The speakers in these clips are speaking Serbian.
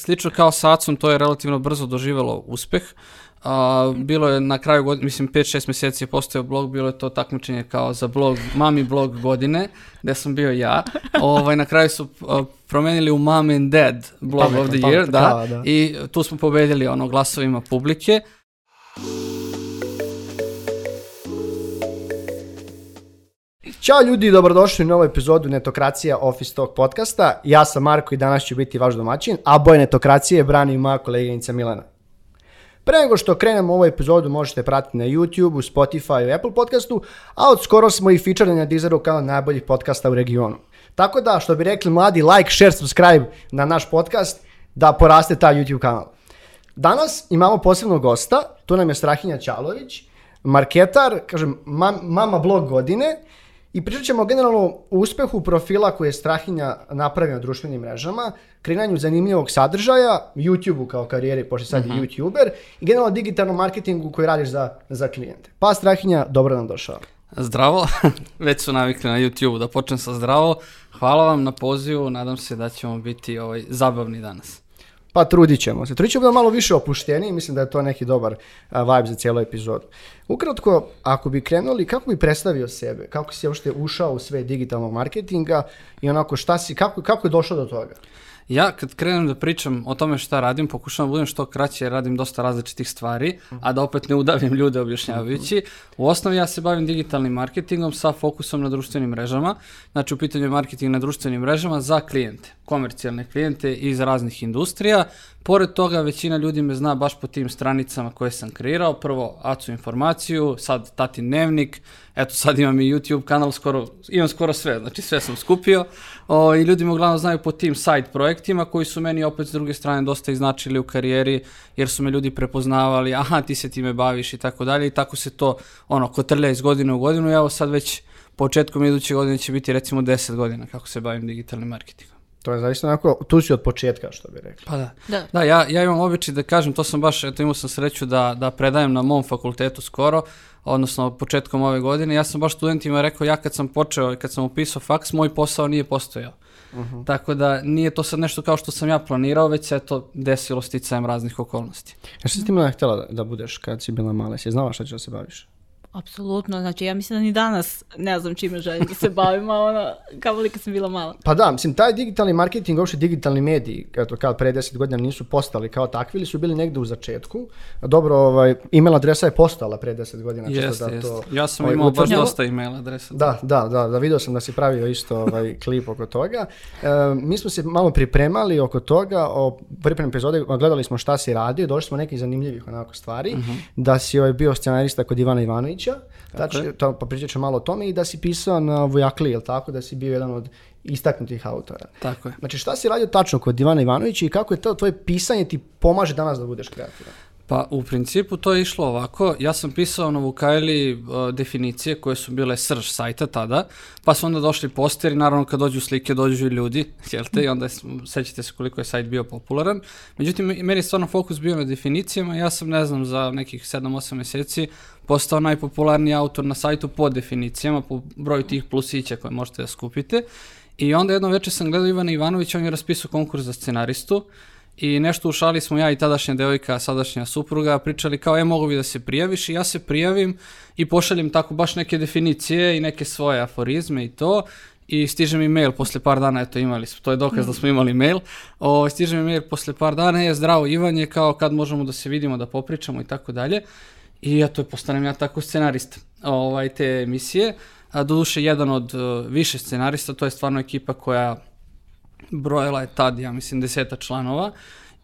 Slično kao sa Acom, to je relativno brzo doživelo uspeh. A, bilo je na kraju godine, mislim 5-6 mjeseci je postojao blog, bilo je to takmičenje kao za blog, mami blog godine, gde sam bio ja. Ovaj, na kraju su a, promenili u Mom and Dad blog Pametno, of the pametno, year, da, kao, da. i tu smo pobedili ono glasovima publike. Ćao ljudi, dobrodošli u novu epizodu Netokracija Office Talk podcasta. Ja sam Marko i danas ću biti vaš domaćin, a boj Netokracije brani moja koleginica Milana. Pre nego što krenemo u ovu epizodu možete pratiti na YouTube, Spotify i Apple podcastu, a od skoro smo i featured na Deezeru kao najboljih podcasta u regionu. Tako da, što bi rekli mladi, like, share, subscribe na naš podcast da poraste taj YouTube kanal. Danas imamo posebnog gosta, tu nam je Strahinja Ćalović, marketar, kažem, mam- mama blog godine i pričat ćemo generalno o uspehu profila koje je Strahinja napravio na društvenim mrežama, kreiranju zanimljivog sadržaja, YouTube-u kao karijeri, pošto sad Mhm. je YouTuber, i generalno digitalnom marketingu koji radiš za, za klijente. Pa Strahinja, dobro nam došao. Zdravo, već su navikli na YouTube da počnem sa zdravo. Hvala vam na pozivu, nadam se da ćemo biti ovaj, zabavni danas. Pa trudit ćemo se. Trudit ćemo da malo više opušteniji, mislim da je to neki dobar vibe za cijelu epizodu. Ukratko, ako bi krenuli, kako bi predstavio sebe? Kako si uopšte ušao u sve digitalnog marketinga i onako šta si, kako, kako je došao do toga? Ja kad krenem da pričam o tome šta radim, pokušavam da budem što kraće radim dosta različitih stvari, a da opet ne udavim ljude objašnjavajući. U osnovi ja se bavim digitalnim marketingom sa fokusom na društvenim mrežama. Znači u pitanju je marketing na društvenim mrežama za klijente, komercijalne klijente iz raznih industrija. Pored toga većina ljudi me zna baš po tim stranicama koje sam kreirao. Prvo Acu informaciju, sad Tati dnevnik, eto sad imam i YouTube kanal, skoro, imam skoro sve, znači sve sam skupio. O, I ljudi me uglavnom znaju po tim side projektima koji su meni opet s druge strane dosta iznačili u karijeri jer su me ljudi prepoznavali, aha ti se time baviš i tako dalje i tako se to ono kotrlja iz godine u godinu i evo sad već početkom iduće godine će biti recimo 10 godina kako se bavim digitalnim marketingom. To je zaista onako, tu si od početka, što bi rekli. Pa da. Da. Da, ja, ja imam običaj da kažem, to sam baš, eto imao sam sreću da, da predajem na mom fakultetu skoro, odnosno početkom ove godine. Ja sam baš studentima rekao, ja kad sam počeo, kad sam upisao faks, moj posao nije postojao. Tako da nije to sad nešto kao što sam ja planirao, već se to desilo sticajem raznih okolnosti. A što si ti Milana htjela da, da budeš kad si bila mala? Si znala šta ćeš da se baviš? Apsolutno, znači ja mislim da ni danas ne znam čime želim da se bavim, a ono, kao li kad sam bila mala. Pa da, mislim, taj digitalni marketing, uopšte digitalni mediji, eto, kao pre 10 godina nisu postali kao takvi ili su bili negde u začetku. Dobro, ovaj, email adresa je postala pre 10 godina. Jeste, da jeste. to, Ja sam ovaj, imao baš utvrdimo. dosta e-mail adresa. Da, da, da, da, vidio sam da si pravio isto ovaj klip oko toga. E, mi smo se malo pripremali oko toga, o pripremne epizode, gledali smo šta si radio, došli smo nekih zanimljivih onako stvari, da si ovaj, bio scenarista kod Ivana Ivanovića, tač, to, pa pričat ću malo o tome, i da si pisao na Vojakli, jel tako, da si bio jedan od istaknutih autora. Tako je. Znači šta si radio tačno kod Ivana Ivanovića i kako je to tvoje pisanje ti pomaže danas da budeš kreativan? Pa u principu to je išlo ovako, ja sam pisao na Vukajli uh, definicije koje su bile srž sajta tada, pa su onda došli posteri, naravno kad dođu slike dođu i ljudi, jel te, i onda sećate se koliko je sajt bio popularan. Međutim, meni je stvarno fokus bio na definicijama, ja sam ne znam za nekih 7-8 mjeseci postao najpopularniji autor na sajtu po definicijama, po broju tih plusića koje možete da skupite. I onda jedno večer sam gledao Ivana Ivanovića, on je raspisao konkurs za scenaristu i nešto u šali smo ja i tadašnja devojka, sadašnja supruga pričali kao e mogu bi da se prijaviš? I ja se prijavim i pošaljem tako baš neke definicije i neke svoje aforizme i to. I stiže mi mail posle par dana, eto imali smo, to je dokaz da smo imali mail, o, stiže mi mail posle par dana, je zdravo Ivan je kao kad možemo da se vidimo, da popričamo i tako dalje. I eto postanem ja tako scenarista ovaj, te emisije, a doduše jedan od uh, više scenarista, to je stvarno ekipa koja brojila je tad, ja mislim, deseta članova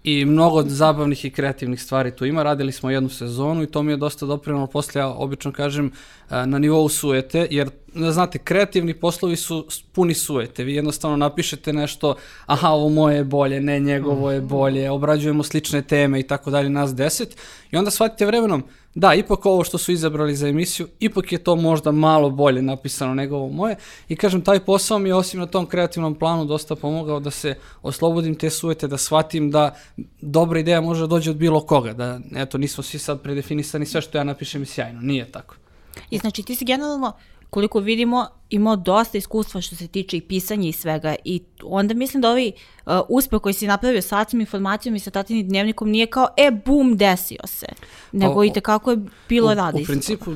i mnogo zabavnih i kreativnih stvari tu ima. Radili smo jednu sezonu i to mi je dosta doprinalo posle, ja obično kažem, a, na nivou suete, jer znate, kreativni poslovi su puni suete. Vi jednostavno napišete nešto, aha, ovo moje je bolje, ne, njegovo je bolje, obrađujemo slične teme i tako dalje, nas deset. I onda shvatite vremenom, da, ipak ovo što su izabrali za emisiju, ipak je to možda malo bolje napisano nego ovo moje. I kažem, taj posao mi je osim na tom kreativnom planu dosta pomogao da se oslobodim te sujete, da shvatim da dobra ideja može da dođe od bilo koga, da eto, nismo svi sad predefinisani, sve što ja napišem je sjajno, nije tako. I znači ti si generalno, koliko vidimo, imao dosta iskustva što se tiče i pisanja i svega i onda mislim da ovi uh, uspeh koji si napravio sa tim informacijom i sa tatinim dnevnikom nije kao e bum desio se, nego O- i tekako je bilo u, rada U isto principu,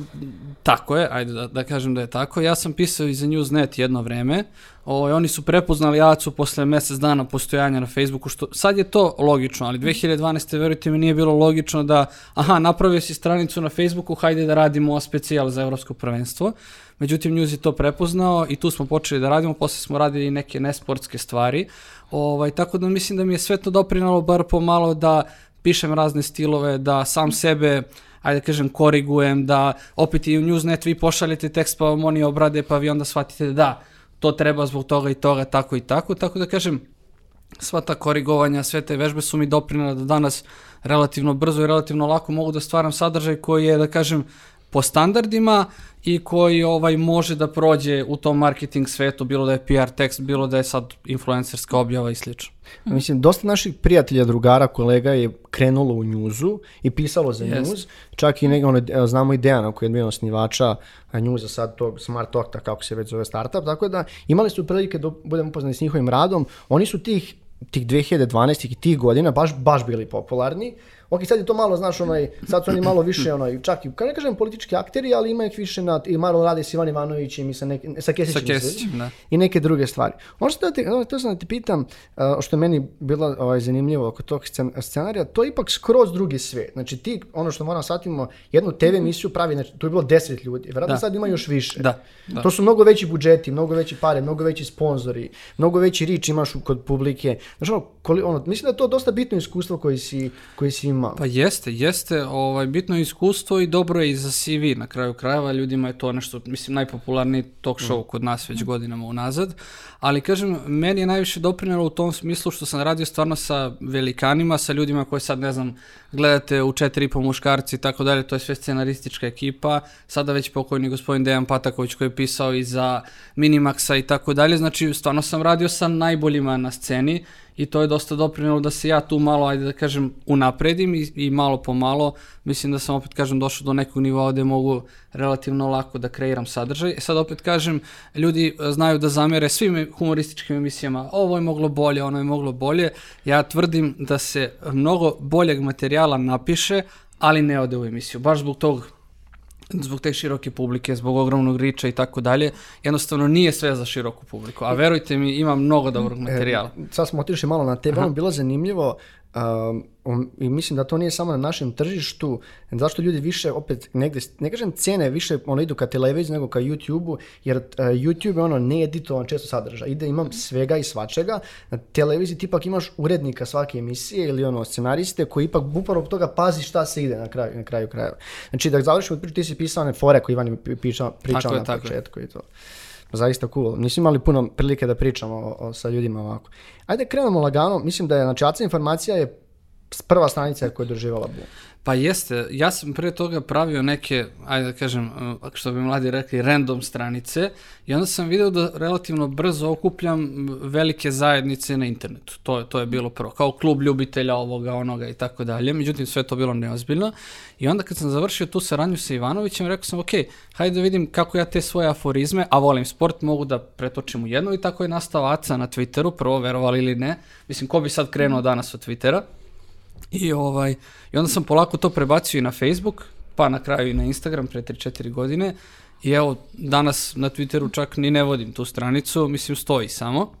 tako je, ajde da, da kažem da je tako. Ja sam pisao i za Newsnet jedno vreme. O, oni su prepoznali Acu posle mesec dana postojanja na Facebooku, što sad je to logično, ali 2012. verujte mi nije bilo logično da, aha, napravio si stranicu na Facebooku, hajde da radimo specijal za evropsko prvenstvo. Međutim, News je to prepoznao i tu smo počeli da radimo, posle smo radili neke nesportske stvari. Ovaj, tako da mislim da mi je sve to doprinalo bar pomalo da pišem razne stilove, da sam sebe ajde da kažem, korigujem, da opet i u Newsnet vi pošaljete tekst pa vam oni obrade pa vi onda shvatite da da, to treba zbog toga i toga, tako i tako, tako da kažem, sva ta korigovanja, sve te vežbe su mi doprinale da danas relativno brzo i relativno lako mogu da stvaram sadržaj koji je, da kažem, po standardima i koji ovaj može da prođe u tom marketing svetu, bilo da je PR tekst, bilo da je sad influencerska objava i slično. Mislim, dosta naših prijatelja, drugara, kolega je krenulo u njuzu i pisalo za Jest. njuz. Čak i ono, evo, znamo i Dejana koji je bio osnivača njuza sad tog Smart Okta, kako se već zove startup. Tako da imali su prilike da budemo upoznani s njihovim radom. Oni su tih tih 2012 i tih godina baš baš bili popularni. Ok, sad je to malo, znaš, onaj, sad su oni malo više, onaj, čak i, ne kažem politički akteri, ali ima ih više na, i malo rade s Ivan Ivanovićem i sa, nek, sa Kesićem. Sa Kesićem, da. i neke druge stvari. Ono što da te, to sam da te pitam, što je meni bilo ovaj, zanimljivo oko tog scen, scenarija, to je ipak skroz drugi svet. Znači ti, ono što moram shvatimo, jednu TV emisiju pravi, znači tu je bilo 10 ljudi, vjerojatno Da. sad ima još više. Da, da. To su mnogo veći budžeti, mnogo veći pare, mnogo veći sponzori, mnogo veći rič imaš kod publike. Znači ono, koli, ono, mislim da je to dosta bitno iskustvo koji si, koji si imao. Pa jeste, jeste, ovaj, bitno je iskustvo i dobro je i za CV na kraju krajeva, ljudima je to nešto, mislim, najpopularniji talk show kod nas već godinama unazad, ali kažem, meni je najviše doprinelo u tom smislu što sam radio stvarno sa velikanima, sa ljudima koje sad, ne znam, gledate u četiri i po muškarci i tako dalje, to je sve scenaristička ekipa, sada već pokojni gospodin Dejan Pataković koji je pisao i za Minimaxa i tako dalje, znači stvarno sam radio sa najboljima na sceni i to je dosta doprinelo da se ja tu malo, ajde da kažem, unapredim i, i malo po malo, mislim da sam opet kažem došao do nekog nivoa gde mogu relativno lako da kreiram sadržaj. E sad opet kažem, ljudi e, znaju da zamere svim humorističkim emisijama, ovo je moglo bolje, ono je moglo bolje. Ja tvrdim da se mnogo boljeg materijala napiše, ali ne ode u emisiju. Baš zbog tog zbog te široke publike, zbog ogromnog riča i tako dalje, jednostavno nije sve za široku publiku. A verujte mi, ima mnogo dobrog materijala. E, sad smo otišli malo na tebe, ono bilo zanimljivo um, i mislim da to nije samo na našem tržištu, zašto ljudi više opet negde, ne kažem cene, više ono idu ka televiziji nego ka YouTube-u, jer uh, YouTube je ono needitovan često sadržaj, ide imam svega i svačega, na televiziji ti ipak imaš urednika svake emisije ili ono scenariste koji ipak upravo toga pazi šta se ide na kraju, na kraju krajeva. Znači da završimo priču, ti si pisao one fore koje Ivan pričao, pričao na je. početku i to. Zaista cool. Nismo imali puno prilike da pričamo o, o, sa ljudima ovako. Ajde krenemo lagano. Mislim da je, znači, informacija je prva stranica koja je doživala boom. Pa jeste, ja sam prije toga pravio neke, ajde da kažem, uh, što bi mladi rekli, random stranice i onda sam video da relativno brzo okupljam velike zajednice na internetu. To je, to je bilo prvo, kao klub ljubitelja ovoga, onoga i tako dalje. Međutim, sve to bilo neozbiljno. I onda kad sam završio tu saradnju sa Ivanovićem, rekao sam, ok, hajde da vidim kako ja te svoje aforizme, a volim sport, mogu da pretočim u jedno i tako je nastao Aca na Twitteru, prvo verovali ili ne. Mislim, ko bi sad krenuo danas od Twittera? I, ovaj, I onda sam polako to prebacio i na Facebook, pa na kraju i na Instagram pre 3-4 godine. I evo, danas na Twitteru čak ni ne vodim tu stranicu, mislim stoji samo,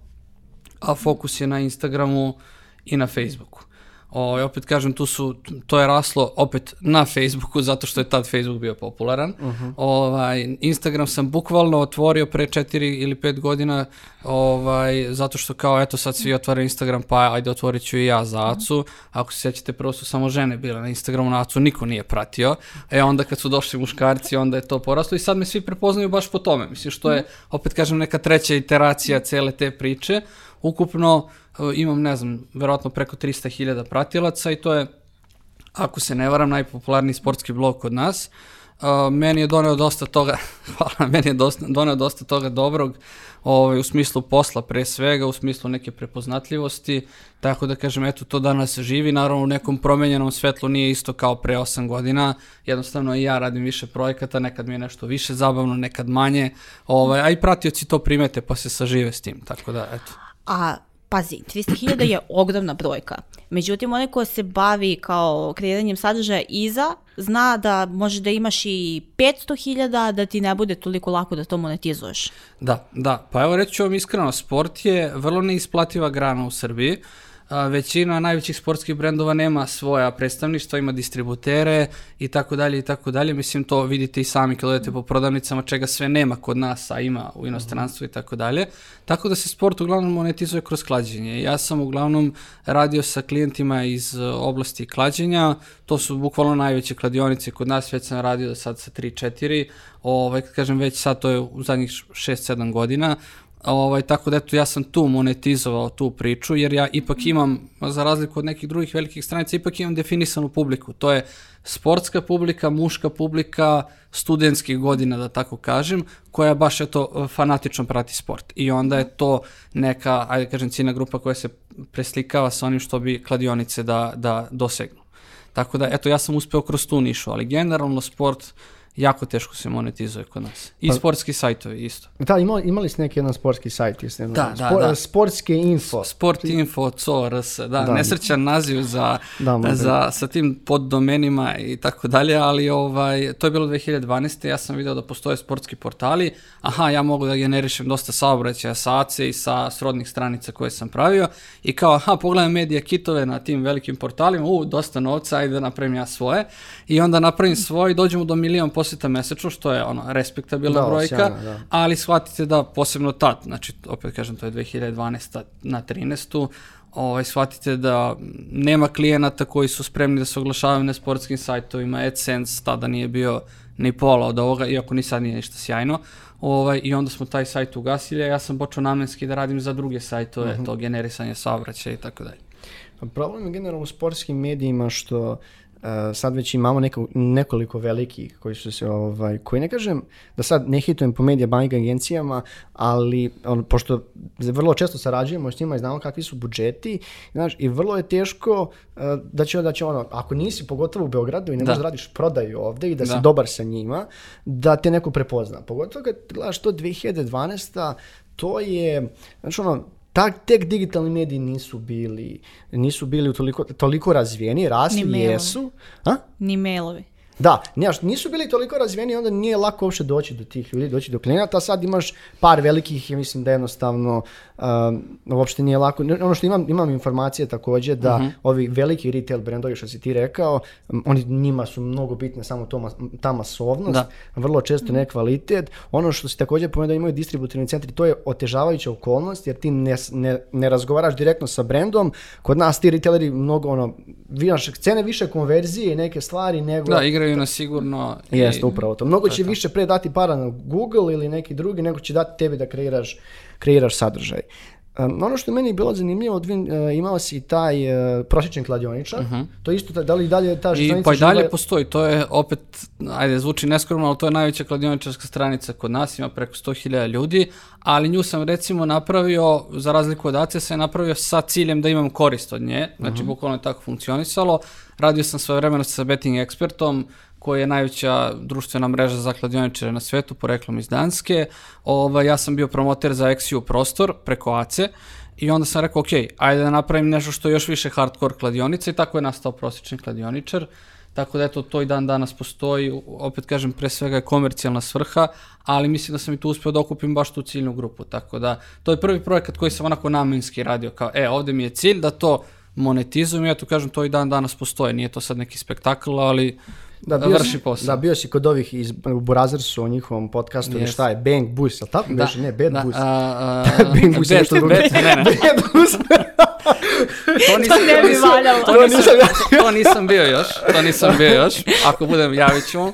a fokus je na Instagramu i na Facebooku. O, i opet kažem, tu su, to je raslo opet na Facebooku, zato što je tad Facebook bio popularan. ovaj, Instagram sam bukvalno otvorio pre 4 ili 5 godina, ovaj, zato što kao, eto sad svi otvaraju Instagram, pa ajde otvorit ću i ja za Acu. Ako se sjećate, prvo su samo žene bile na Instagramu, na Acu niko nije pratio. E onda kad su došli muškarci, onda je to poraslo i sad me svi prepoznaju baš po tome. Mislim što je, opet kažem, neka treća iteracija cele te priče. Ukupno e, imam, ne znam, verovatno preko 300.000 pratilaca i to je, ako se ne varam, najpopularniji sportski blog kod nas. Uh, meni je doneo dosta toga, hvala, meni je dosta, doneo dosta toga dobrog, ovaj, u smislu posla pre svega, u smislu neke prepoznatljivosti, tako da kažem, eto, to danas živi, naravno u nekom promenjenom svetlu nije isto kao pre 8 godina, jednostavno i ja radim više projekata, nekad mi je nešto više zabavno, nekad manje, ovaj, a i pratioci to primete pa se sažive s tim, tako da, eto. A pazi, 300.000 je ogromna brojka. Međutim, onaj ko se bavi kao kreiranjem sadržaja iza, zna da može da imaš i 500.000, da ti ne bude toliko lako da to monetizuješ. Da, da, pa evo reći vam iskreno, sport je vrlo neisplativa grana u Srbiji, a, većina najvećih sportskih brendova nema svoja predstavništva, ima distributere i tako dalje i tako dalje. Mislim, to vidite i sami kad odete po prodavnicama, čega sve nema kod nas, a ima u inostranstvu i tako dalje. Tako da se sport uglavnom monetizuje kroz klađenje. Ja sam uglavnom radio sa klijentima iz e, oblasti klađenja, to su bukvalno najveće kladionice kod nas, već sam radio sad sa 3-4, ovaj, kažem već sad to je u zadnjih 6-7 godina, Ovaj, tako da eto, ja sam tu monetizovao tu priču, jer ja ipak imam, za razliku od nekih drugih velikih stranica, ipak imam definisanu publiku. To je sportska publika, muška publika, studentskih godina, da tako kažem, koja baš eto, fanatično prati sport. I onda je to neka, ajde kažem, ciljna grupa koja se preslikava sa onim što bi kladionice da, da dosegnu. Tako da, eto, ja sam uspeo kroz tu nišu, ali generalno sport jako teško se monetizuje kod nas. I Pa- sportski sajtovi isto. Da, imali, imali ste neki jedan sportski sajt, jeste? Da, da, Spor- da. Sportske info. Sport info, CORS, da, Da. da, nesrećan naziv za, Da, možda. za, sa tim poddomenima i tako dalje, ali ovaj, to je bilo 2012. Ja sam video da postoje sportski portali, aha, ja mogu da generišem dosta saobraćaja sa ACE i sa srodnih stranica koje sam pravio i kao, aha, pogledam medija kitove na tim velikim portalima, u, dosta novca, ajde da napravim ja svoje i onda napravim svoje i dođemo do milion posjeta mesečno, što je ono, respektabilna Da, brojka, sjajno, da. ali shvatite da posebno tad, znači opet kažem to je 2012. na 13. Ovaj, shvatite da nema klijenata koji su spremni da se oglašavaju na sportskim sajtovima, AdSense tada nije bio ni pola od ovoga, iako ni sad nije ništa sjajno. Ovaj, I onda smo taj sajt ugasili, a ja sam počeo namenski da radim za druge sajtove, to generisanje saobraćaja i tako dalje. Pa Problem je generalno u sportskim medijima što uh, sad već imamo neko, nekoliko velikih koji su se, ovaj, koji ne kažem da sad ne hitujem po medija bank agencijama, ali on, pošto vrlo često sarađujemo s njima i znamo kakvi su budžeti, znaš, i vrlo je teško uh, da će, da će ono, ako nisi pogotovo u Beogradu i ne Da. možeš da radiš prodaju ovde i da, si Da. dobar sa njima, da te neko prepozna. Pogotovo kad gledaš to 2012. to je, znači ono, tak, tek digitalni mediji nisu bili, nisu bili toliko, toliko razvijeni, Ni rasli mailovi. jesu. A? Ni mailovi. Da, nisu bili toliko razvijeni, onda nije lako uopšte doći do tih ljudi, doći do klijenata, a sad imaš par velikih i mislim da jednostavno um, uopšte nije lako. Ono što imam, imam informacije takođe da Mhm. ovi veliki retail brendovi što si ti rekao, oni njima su mnogo bitne samo to, ta masovnost, Da. vrlo često ne kvalitet. Ono što si takođe pomenuo da imaju distributivni centri, to je otežavajuća okolnost jer ti ne, ne, ne razgovaraš direktno sa brendom. Kod nas ti retaileri mnogo ono, vidiš, cene više konverzije i neke stvari nego... Da, igraju na sigurno. i- Jeste, upravo to. Mnogo To će to. više pre dati para na Google ili neki drugi, nego će dati tebi da kreiraš, kreiraš sadržaj. Um, ono što je meni bilo zanimljivo, Odvin, uh, imao si taj uh, prosječan kladioničar, to isto, ta- da li dalje ta Mhm. I stranica pa i dalje živa- postoji, to je opet, ajde, zvuči neskromno, ali to je najveća kladioničarska stranica kod nas, ima preko 100.000 ljudi, ali nju sam recimo napravio, za razliku od ACE, sam je napravio sa ciljem da imam korist od nje, znači bukvalno je tako funkcionisalo. Radio sam svoje vremeno sa Betting Expertom, koji je najveća društvena mreža za kladioničare na svetu, poreklom iz Danske. Ovaj, ja sam bio promoter za XU prostor preko ACE i onda sam rekao, ok, ajde da napravim nešto što je još više hardcore kladionica. I tako je nastao prosječni kladioničar. Tako da eto, to i dan danas postoji, opet kažem, pre svega je komercijalna svrha, ali mislim da sam i tu uspio da okupim baš tu ciljnu grupu, tako da to je prvi projekat koji sam onako namenski radio, kao e, ovde mi je cilj da to monetizujem, ja tu kažem, to i dan danas postoji, nije to sad neki spektakl, ali Da, bio vrši si, posao. Da, bio si kod ovih iz, u Burazersu, o njihovom podcastu, Jeste. šta je, Bang Bus, ali tako? Da, ne, Bad da, Bus. a, a, Bang Bus je nešto drugo. Bad- ne, ne, Bad Bus. to nisam, ne to bi nisam- valjalo. To nisam, to nisam bio još, to nisam bio još, ako budem javit ću vam.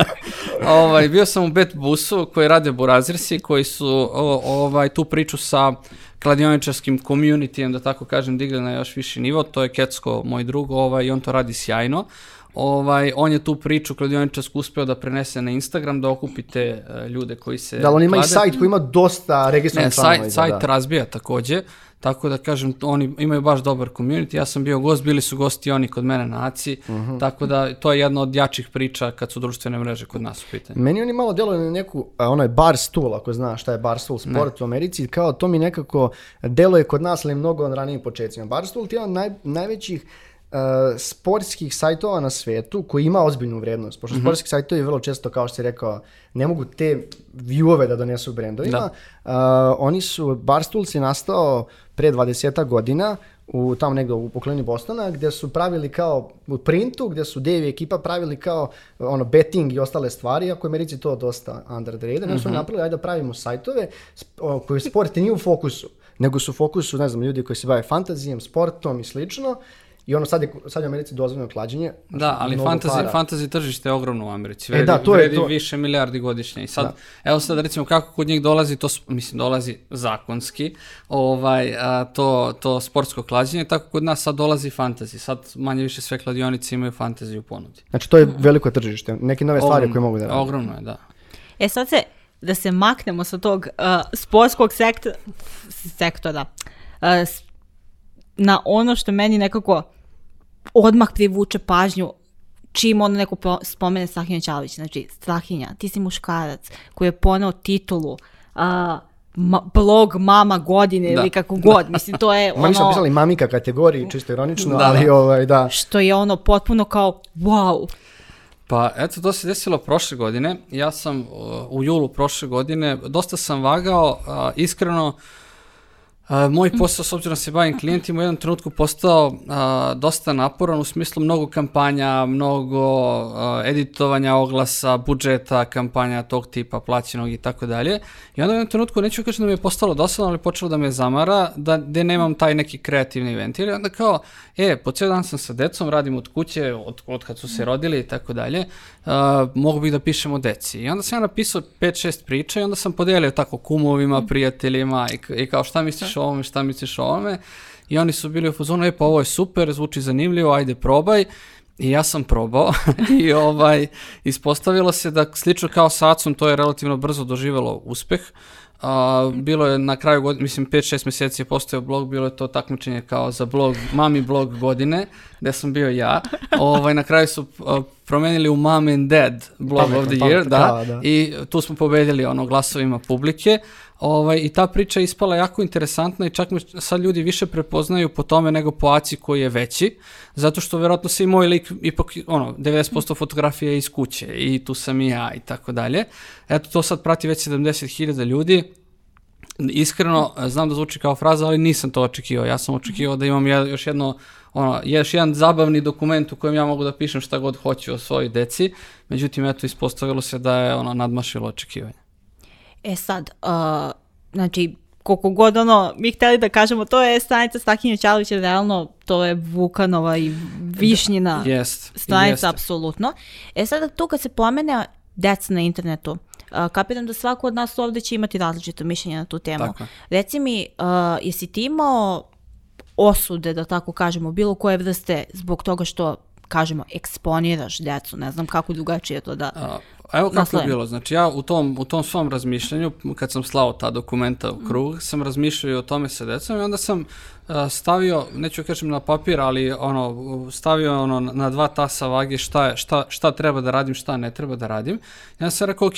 ovaj, bio sam u Bet busu koji rade Burazirsi, koji su o, ovaj, tu priču sa kladioničarskim communityjem, da tako kažem, digli na još viši nivo, to je Kecko, moj drug, ovaj, i on to radi sjajno. Ovaj, on je tu priču kladioničarsku uspeo da prenese na Instagram, da okupite e, ljude koji se Da, on ima i klade. sajt koji ima dosta Ne, registrovanih članova. sajt, iza, sajt da. razbija takođe, tako da kažem, oni imaju baš dobar community, ja sam bio gost, bili su gosti oni kod mene na ACI, Mhm. tako da to je jedna od jačih priča kad su društvene mreže kod nas u pitanju. Meni oni malo djeluju na neku, a, onaj barstool, ako znaš šta je barstool sport u Americi, kao to mi nekako deluje kod nas, ali mnogo na ranijim početcima. Barstool ti je jedan naj, najvećih uh, sportskih sajtova na svetu koji ima ozbiljnu vrednost, pošto sportski sajtovi vrlo često, kao što si rekao, ne mogu te viewove da donesu brendovima. Uh, oni su, Barstools je nastao pre 20 godina u tamo negdje u okolini Bostona, gdje su pravili kao u printu, gdje su Dave i ekipa pravili kao ono betting i ostale stvari, ako je u Americi to dosta under the radar, mm su napravili ajde da pravimo sajtove o, koji sport nije u fokusu, nego su u fokusu, ne znam, ljudi koji se bave fantazijem, sportom i slično. I ono sad je, sad je u Americi dozvoljeno klađenje. Da, ali fantasy, para. fantasy tržište je ogromno u Americi. E, Vredi, da, to je vredi to. više milijardi godišnje. I sad, evo sad recimo kako kod njih dolazi, to mislim dolazi zakonski, ovaj, a, to, to sportsko klađenje, tako kod nas sad dolazi fantasy. Sad manje više sve kladionice imaju fantasy u ponudi. Znači to je veliko tržište, neke nove stvari Ogromno, koje mogu da rade. Ogromno je, da. E sad se, da se maknemo sa tog uh, sportskog sektora, sektora uh, na ono što meni nekako odmah privuče pažnju čim ono neko po- spomene Strahinja Ćalović. Znači, Strahinja, ti si muškarac koji je poneo titulu a, ma- blog mama godine Da. ili kako god. Mislim, to je Ma mi smo ono pisali mamika kategoriji, čisto ironično, Da, ali da. ovaj, da. što je ono potpuno kao wow. Pa eto, to se desilo prošle godine. Ja sam uh, u julu prošle godine, dosta sam vagao, uh, iskreno, uh, moj posao, s obzirom da se bavim klijentima, u jednom trenutku postao uh, dosta naporan u smislu mnogo kampanja, mnogo uh, editovanja oglasa, budžeta, kampanja tog tipa, plaćenog i tako dalje. I onda u jednom trenutku, neću kažem da mi je postalo dosadno, ali počelo da me zamara, da gde nemam taj neki kreativni ventil. I onda kao, e, po cijel dan sam sa decom, radim od kuće, od, od kad su se rodili i tako dalje, mogu bih da pišem o deci. I onda sam ja napisao 5-6 priča i onda sam podelio tako kumovima, prijateljima i, i kao šta misliš o ovome, šta misliš o ovome. I oni su bili u fazonu, e pa ovo je super, zvuči zanimljivo, ajde probaj. I ja sam probao i ovaj, ispostavilo se da slično kao sa Acom to je relativno brzo doživelo uspeh. A, bilo je na kraju godine, mislim 5-6 mjeseci je postojao blog, bilo je to takmičenje kao za blog, mami blog godine, gde sam bio ja. Ovaj, na kraju su a, promenili u Mom and Dad blog Pametno, of the pametno, year, da, da, da. i tu smo pobedili ono glasovima publike. Ovaj, I ta priča je ispala jako interesantna i čak me sad ljudi više prepoznaju po tome nego po Aci koji je veći, zato što verovatno se i moj lik ipak, ono, 90% fotografije je iz kuće i tu sam i ja i tako dalje. Eto, to sad prati već 70.000 ljudi. Iskreno, znam da zvuči kao fraza, ali nisam to očekivao. Ja sam očekivao da imam ja- još jedno ono, još jedan zabavni dokument u kojem ja mogu da pišem šta god hoću o svojoj deci. Međutim, eto, ispostavilo se da je ono nadmašilo očekivanje. E sad, uh, znači, koliko god ono, mi hteli da kažemo, to je stranica Stahinja Ćalovića, realno to je Vukanova i Višnjina Jest. stranica, jeste. apsolutno. E sad, tu kad se pomene deca na internetu, uh, kapiram da svako od nas ovdje će imati različito mišljenje na tu temu. Tako je. Reci mi, uh, jesi ti imao osude, da tako kažemo, bilo koje vrste zbog toga što kažemo, eksponiraš decu, ne znam kako drugačije to da... Evo kako je Naslovim. bilo, znači ja u tom, u tom svom razmišljanju, kad sam slao ta dokumenta u krug, sam razmišljao i o tome sa decom i onda sam a, stavio, neću kažem na papir, ali ono, stavio ono na dva tasa vage šta, je, šta, šta treba da radim, šta ne treba da radim. Onda sam rekao, ok,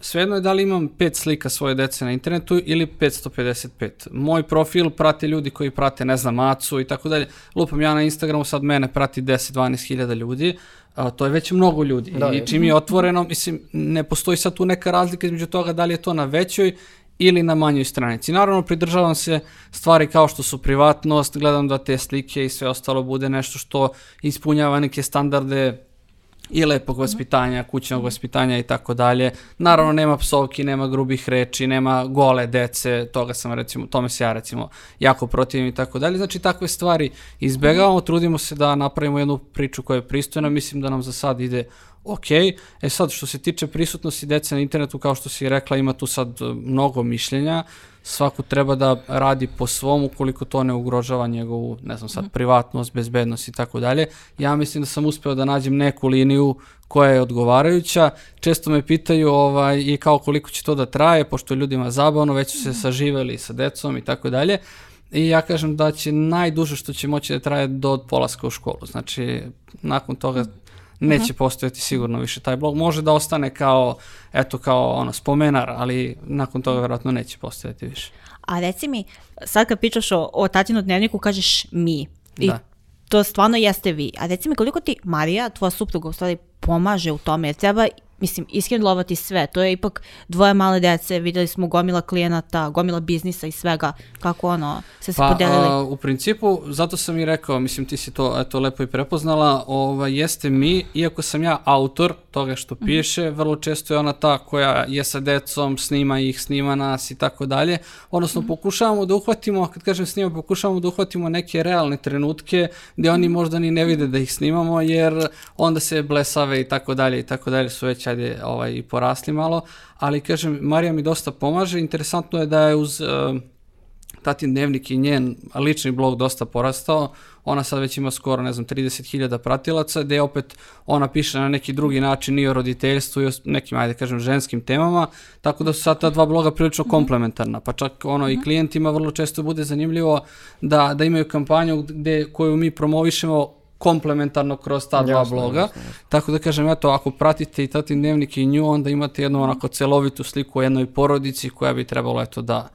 svejedno je da li imam pet slika svoje dece na internetu ili 555. Moj profil prate ljudi koji prate, ne znam, Macu i tako dalje. Lupam ja na Instagramu, sad mene prati 10-12 hiljada ljudi, a, to je već mnogo ljudi. Da, I čim je otvoreno, mislim, ne postoji sad tu neka razlika između toga da li je to na većoj ili na manjoj stranici. Naravno, pridržavam se stvari kao što su privatnost, gledam da te slike i sve ostalo bude nešto što ispunjava neke standarde i lepog vaspitanja, kućnog vaspitanja i tako dalje. Naravno nema psovki, nema grubih reči, nema gole dece, toga sam recimo, tome se ja recimo jako protivim i tako dalje. Znači takve stvari izbegavamo, trudimo se da napravimo jednu priču koja je pristojna, mislim da nam za sad ide ok. E sad što se tiče prisutnosti dece na internetu, kao što si rekla, ima tu sad e, mnogo mišljenja. Svako treba da radi po svom ukoliko to ne ugrožava njegovu, ne znam sad, privatnost, bezbednost i tako dalje. Ja mislim da sam uspeo da nađem neku liniju koja je odgovarajuća. Često me pitaju ovaj, i kao koliko će to da traje, pošto je ljudima zabavno, već su se saživeli sa decom i tako dalje. I ja kažem da će najduže što će moći da traje do polaska u školu. Znači, nakon toga neće postojati sigurno više taj blog. Može da ostane kao, eto, kao ono, spomenar, ali nakon toga verovatno neće postojati više. A reci mi, sad kad pričaš o, o tatinom dnevniku, kažeš mi. I Da. to stvarno jeste vi. A reci mi koliko ti Marija, tvoja supruga, u stvari pomaže u tome, jer treba mislim, ishendlovati sve. To je ipak dvoje male dece, videli smo gomila klijenata, gomila biznisa i svega, kako ono, se se Pa, podelili. a, u principu, zato sam i rekao, mislim, ti si to eto, lepo i prepoznala, ovaj, jeste mi, iako sam ja autor toga što piše, vrlo često je ona ta koja je sa decom, snima ih, snima nas i tako dalje, odnosno pokušavamo da uhvatimo, kad kažem snima, pokušavamo da uhvatimo neke realne trenutke gde oni možda ni ne vide da ih snimamo, jer onda se blesave i tako dalje i tako dalje su već ajde ovaj, i porasli malo, ali kažem, Marija mi dosta pomaže, interesantno je da je uz... Uh, tatin dnevnik i njen lični blog dosta porastao. Ona sad već ima skoro, ne znam, 30.000 pratilaca, gde opet ona piše na neki drugi način i o roditeljstvu i o nekim, ajde kažem, ženskim temama, tako da su sad ta dva bloga prilično komplementarna, pa čak ono i klijentima vrlo često bude zanimljivo da, da imaju kampanju gde, koju mi promovišemo komplementarno kroz ta dva Jasno, bloga. jasno, jasno. Tako da kažem, eto, ako pratite i tatin dnevnik i nju, onda imate jednu onako celovitu sliku o jednoj porodici koja bi trebalo, eto, da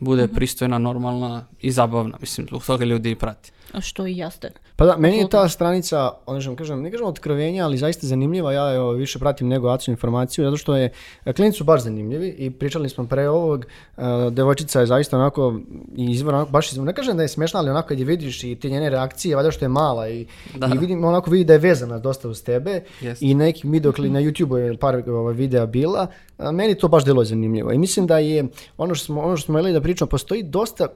bude pristojna, normalna i zabavna. Mislim, zbog toga ljudi i prati. A što i jeste. Pa da, meni je ta stranica, ono što kažem, ne kažem otkrovenja, ali zaista zanimljiva. Ja evo, više pratim nego Acu informaciju, zato što je, e, klijenti su baš zanimljivi i pričali smo pre ovog, uh, devojčica je zaista onako, izvor onako, baš izvor, ne kažem da je smešna, ali onako kad je vidiš i te njene reakcije, valjda što je mala i, Da. i vidim, onako vidi da je vezana dosta uz tebe Jeste. i neki video, kli- na YouTube je par ovaj, videa bila, a, meni to baš deluje zanimljivo i mislim da je, ono što smo, ono što smo da pričamo, postoji dosta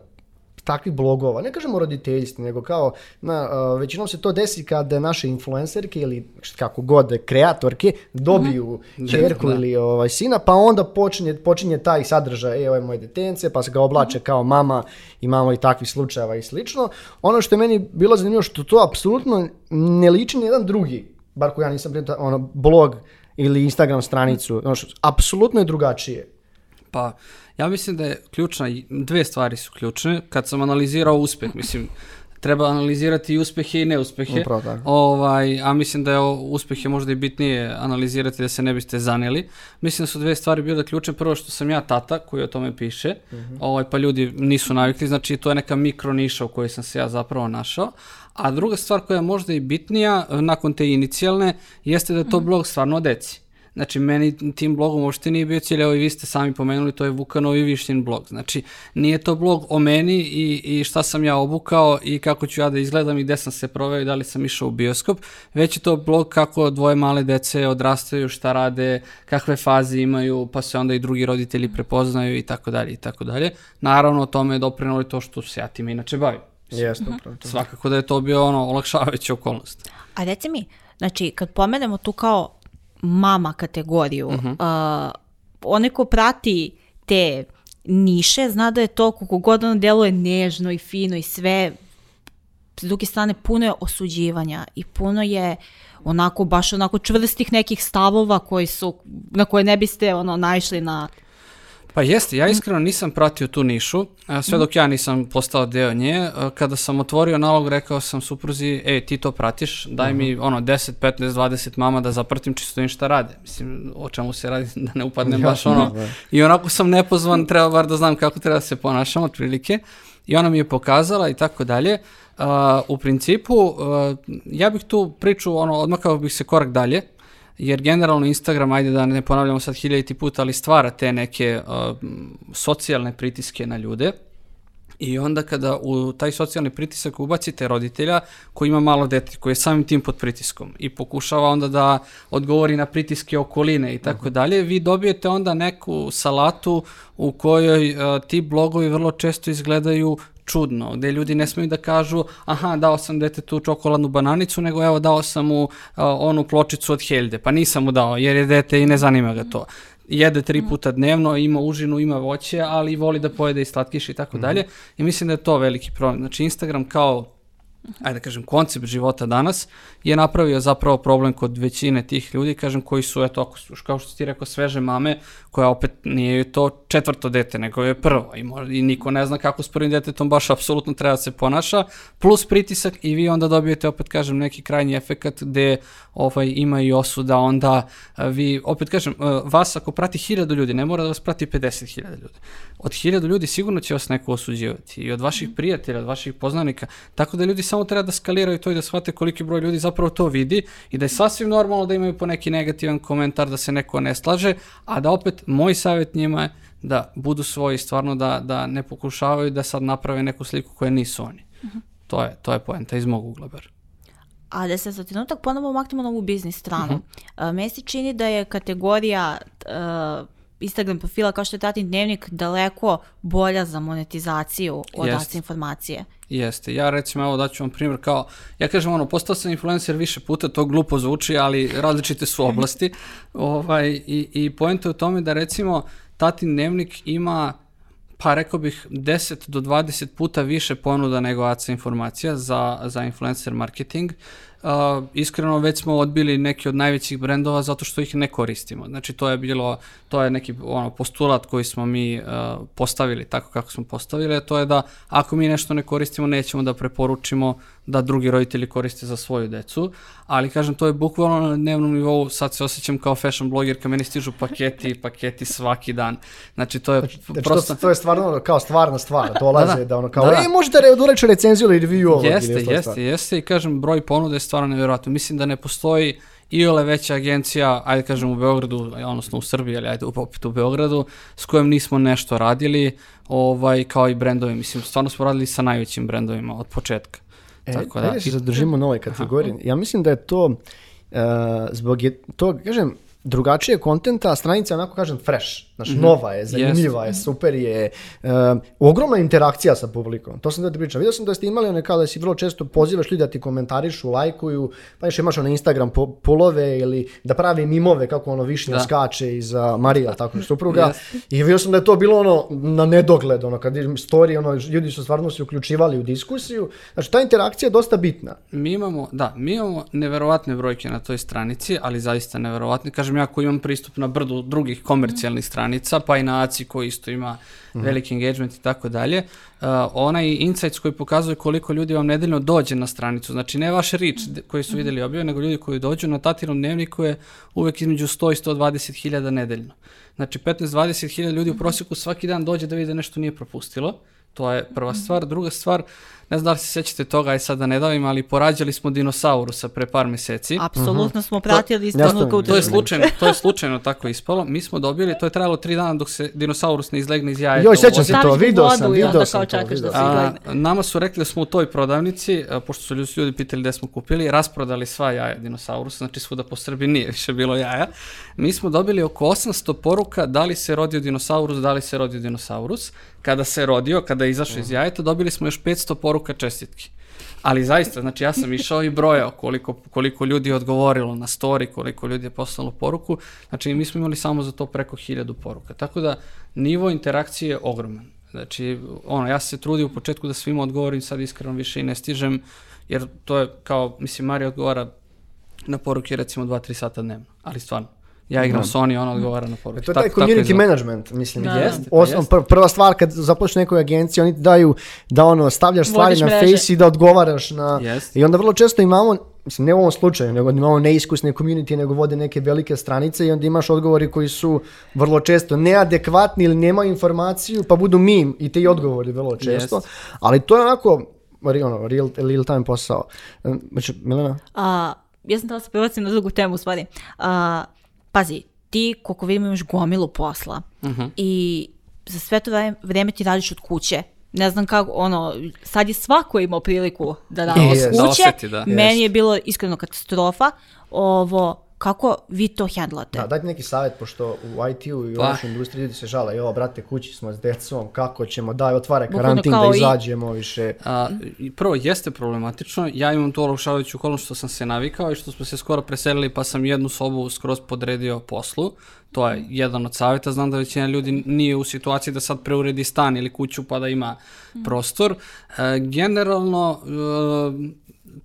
takvih blogova, ne kažemo roditeljstvo, nego kao, na, uh, većinom se to desi kad naše influencerke ili kako god, kreatorke dobiju čerku Da. ili ovaj, sina, pa onda počinje, počinje taj sadržaj, e, ovo je moje detence, pa se ga oblače kao mama, imamo i takvih slučajeva i slično. Ono što je meni bilo zanimljivo, što to apsolutno ne liči ni jedan drugi, bar ko ja nisam primio, ono, blog ili Instagram stranicu, ono što, apsolutno je drugačije. Pa, ja mislim da je ključna, dve stvari su ključne. Kad sam analizirao uspeh, mislim, treba analizirati i uspehe i neuspehe. Upravo tako. Ovaj, a mislim da je uspehe možda i bitnije analizirati da se ne biste zaneli. Mislim da su dve stvari bile ključne. Prvo što sam ja tata koji o tome piše, ovaj, pa ljudi nisu navikli, znači to je neka mikro niša u kojoj sam se ja zapravo našao. A druga stvar koja je možda i bitnija, nakon te inicijalne, jeste da je to blog stvarno o deci. Znači, meni tim blogom uopšte nije bio cilj, evo i vi ste sami pomenuli, to je Vukanov i Višnjin blog. Znači, nije to blog o meni i, i šta sam ja obukao i kako ću ja da izgledam i gde sam se proveo i da li sam išao u bioskop, već je to blog kako dvoje male dece odrastaju, šta rade, kakve faze imaju, pa se onda i drugi roditelji prepoznaju i tako dalje i tako dalje. Naravno, o tome je doprinalo i to što se ja tim inače bavim. Jeste, upravo to. Svakako da je to bio ono olakšavajuća okolnost. A reci mi, znači, kad pomenemo tu kao mama kategoriju, uh onaj ko prati te niše, zna da je to koliko god ono deluje nežno i fino i sve, s druge strane puno je osuđivanja i puno je onako, baš onako čvrstih nekih stavova koji su, na koje ne biste ono naišli na Pa jeste, ja iskreno nisam pratio tu nišu, sve dok ja nisam postao deo nje. Kada sam otvorio nalog, rekao sam supruzi, ej, ti to pratiš, daj mi ono 10, 15, 20 mama da zapratim čisto im šta rade. Mislim, o čemu se radi, da ne upadnem baš Jasno, ono. da. I onako sam nepozvan, treba bar da znam kako treba da se ponašam, otprilike. I ona mi je pokazala i tako dalje. U principu, ja bih tu priču, ono, odmakao bih se korak dalje, jer generalno Instagram, ajde da ne ponavljamo sad hiljaditi put, ali stvara te neke uh, socijalne pritiske na ljude. I onda kada u taj socijalni pritisak ubacite roditelja koji ima malo dete, koji je samim tim pod pritiskom i pokušava onda da odgovori na pritiske okoline i tako dalje, vi dobijete onda neku salatu u kojoj uh, ti blogovi vrlo često izgledaju čudno, gde ljudi ne smeju da kažu aha, dao sam detetu čokoladnu bananicu, nego evo dao sam mu uh, onu pločicu od Helde, pa nisam mu dao jer je dete i ne zanima ga to. Jede tri puta dnevno, ima užinu, ima voće, ali voli da pojede i slatkiš i tako dalje. I mislim da je to veliki problem. Znači Instagram kao ajde da kažem, koncept života danas je napravio zapravo problem kod većine tih ljudi, kažem, koji su, eto, ako su, kao što ti rekao, sveže mame, koja opet nije to četvrto dete, nego je prvo i, možda, i niko ne zna kako s prvim detetom baš apsolutno treba da se ponaša, plus pritisak i vi onda dobijete, opet kažem, neki krajnji efekat gde ovaj, ima i osuda, onda a, vi, opet kažem, a, vas ako prati hiljadu ljudi, ne mora da vas prati 50.000 ljudi. Od hiljadu ljudi sigurno će vas neko osuđivati i od vaših prijatelja, od vaših poznanika, tako da ljudi samo treba da skaliraju to i da shvate koliki broj ljudi zapravo to vidi i da je sasvim normalno da imaju po neki negativan komentar, da se neko ne slaže, a da opet moj savjet njima je da budu svoji, stvarno da, da ne pokušavaju da sad naprave neku sliku koja nisu oni. To je, to je poenta iz mog ugla bar. A da se za trenutak ponovo maknemo na ovu biznis stranu. Uh meni se čini da je kategorija uh, Instagram profila kao što je Tatin dnevnik daleko bolja za monetizaciju od Jest. Aca informacije. Jeste, ja recimo, evo daću vam primjer kao, ja kažem ono, postao sam influencer više puta, to glupo zvuči, ali različite su oblasti. ovaj, i, I poenta je u tome da recimo Tatin dnevnik ima pa rekao bih 10 do 20 puta više ponuda nego ACA informacija za, za influencer marketing. Uh, iskreno već smo odbili neki od najvećih brendova zato što ih ne koristimo. Znači to je bilo, to je neki ono, postulat koji smo mi uh, postavili tako kako smo postavili, a to je da ako mi nešto ne koristimo nećemo da preporučimo da drugi roditelji koriste za svoju decu, ali kažem to je bukvalno na dnevnom nivou, sad se osjećam kao fashion blogerka, meni stižu paketi i paketi svaki dan. Znači to je Znači, prosto... to, to je stvarno kao stvarna stvar, dolaze da, Da, da. ono kao, Da, da. e, možete da recenziju ili review ovog. ili Jeste, ostale jeste, stvari. jeste i kažem broj ponuda je stvarno nevjerojatno. Mislim da ne postoji i ole veća agencija, ajde kažem u Beogradu, odnosno u Srbiji, ali ajde opet u Beogradu, s kojom nismo nešto radili, ovaj, kao i brendovi. Mislim, stvarno smo radili sa najvećim brendovima od početka. E, Tako da, da, se zadržimo na ovoj kategoriji. Ja mislim da je to, e, zbog je, to, kažem, drugačije kontenta, stranica onako kažem fresh, Mhm. nova je, zanimljiva je, super je, e, ogromna interakcija sa publikom, to sam da ti pričam. Vidio sam da ste imali one kao da si vrlo često pozivaš ljudi da ti komentarišu, lajkuju, pa još imaš ono Instagram po, pulove ili da pravi mimove kako ono višnja Da. skače iza Marija, tako je supruga. Jeste. I vidio sam da je to bilo ono na nedogled, ono kad story, ono ljudi su stvarno se uključivali u diskusiju. Znači ta interakcija je dosta bitna. Mi imamo, da, mi imamo neverovatne brojke na toj stranici, ali zaista neverovatne. Kažem, ja koji imam pristup na brdu drugih komercijalnih stranica, pa i na ACI koji isto ima veliki engagement i tako dalje, uh, onaj insights koji pokazuje koliko ljudi vam nedeljno dođe na stranicu, znači ne vaš reach koji su vidjeli objave, nego ljudi koji dođu na Tatinom dnevniku je uvek između 100 i 120 hiljada nedeljno. Znači 15-20 hiljada ljudi u prosjeku svaki dan dođe da vidi da nešto nije propustilo. To je prva stvar. Druga stvar, ne znam da li se sećate toga, aj sad da ne davim, ali porađali smo dinosaurusa pre par meseci. Apsolutno smo pratili trenutka u. To je slučajno, to je slučajno tako ispalo. Mi smo dobili, to je trajalo tri dana dok se dinosaurus ne izlegne iz jajeta. Joj, sećam se to, video sam, onda video sam to. da A, nama su rekli da smo u toj prodavnici, a, pošto su ljudi, ljudi pitali gde smo kupili, rasprodali sva jaja dinosaurusa, znači svuda po Srbiji nije više bilo jaja. Mi smo dobili oko 800 poruka da li se rodio dinosaurus, da li se rodio dinosaurus. Kada se rodio, kada je izašao iz jajeta, dobili smo još 500 poruka čestitki. Ali zaista, znači ja sam išao i brojao koliko, koliko ljudi je odgovorilo na story, koliko ljudi je poslalo poruku. Znači mi smo imali samo za to preko hiljadu poruka. Tako da nivo interakcije je ogroman. Znači, ono, ja se trudio u početku da svima odgovorim, sad iskreno više i ne stižem, jer to je kao, mislim, Marija odgovara na poruke recimo 2-3 sata dnevno, ali stvarno. Ja igram Sony, ona odgovara na poruke. E, To je taj Tako- tako community izgleda. management, mislim. Da, da. Jeste, pa Osnov, jeste. pr- prva stvar kad započneš nekoj agenciji, oni ti daju da ono stavljaš stvari Vodiš na mreže. face i da odgovaraš na... Jeste. I onda vrlo često imamo, mislim ne u ovom slučaju, nego imamo neiskusne community, nego vode neke velike stranice i onda imaš odgovori koji su vrlo često neadekvatni ili nemaju informaciju, pa budu mim i ti odgovori vrlo često. Jeste. Ali to je onako, ono, real, real time posao. Znači, Milena? A, ja sam da se prebacim na drugu temu u stvari. A, pazi, ti koliko vidim imaš gomilu posla Mhm. i za sve to vreme, vreme ti radiš od kuće. Ne znam kako, ono, sad je svako imao priliku da radi Da od kuće. da osjeti, da. Meni je bilo iskreno katastrofa. Ovo, kako vi to hendlate? Da, dajte neki savjet, pošto u IT-u i u Pa. našoj industriji ljudi se žale, jo, brate, kući smo s decom, kako ćemo, daj, otvara karantin da i- izađemo više. A, i prvo, jeste problematično. Ja imam tu olakšavajuću okolnost što sam se navikao i što smo se skoro preselili pa sam jednu sobu skroz podredio poslu. To je jedan od savjeta. Znam da većina ljudi nije u situaciji da sad preuredi stan ili kuću pa da ima prostor. E, generalno, e,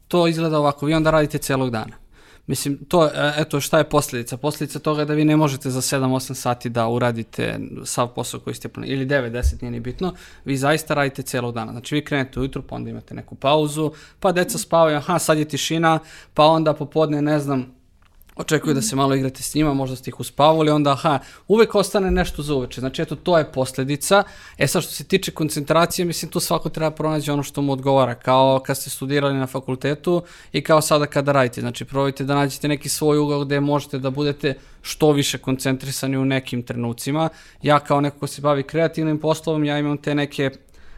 to izgleda ovako. Vi onda radite celog dana. Mislim, to, e, eto, šta je posljedica? Posljedica toga je da vi ne možete za 7-8 sati da uradite sav posao koji ste planili, ili 9-10, nije ni bitno, vi zaista radite celog dana. Znači, vi krenete ujutru, pa onda imate neku pauzu, pa deca spavaju, aha, sad je tišina, pa onda popodne, ne znam, očekuju da se malo igrate s njima, možda ste ih uspavali, onda aha, uvek ostane nešto za uveče. Znači, eto, to je posljedica. E sad, što se tiče koncentracije, mislim, tu svako treba pronaći ono što mu odgovara, kao kad ste studirali na fakultetu i kao sada kada radite. Znači, probajte da nađete neki svoj ugao gde možete da budete što više koncentrisani u nekim trenucima. Ja kao neko ko se bavi kreativnim poslovom, ja imam te neke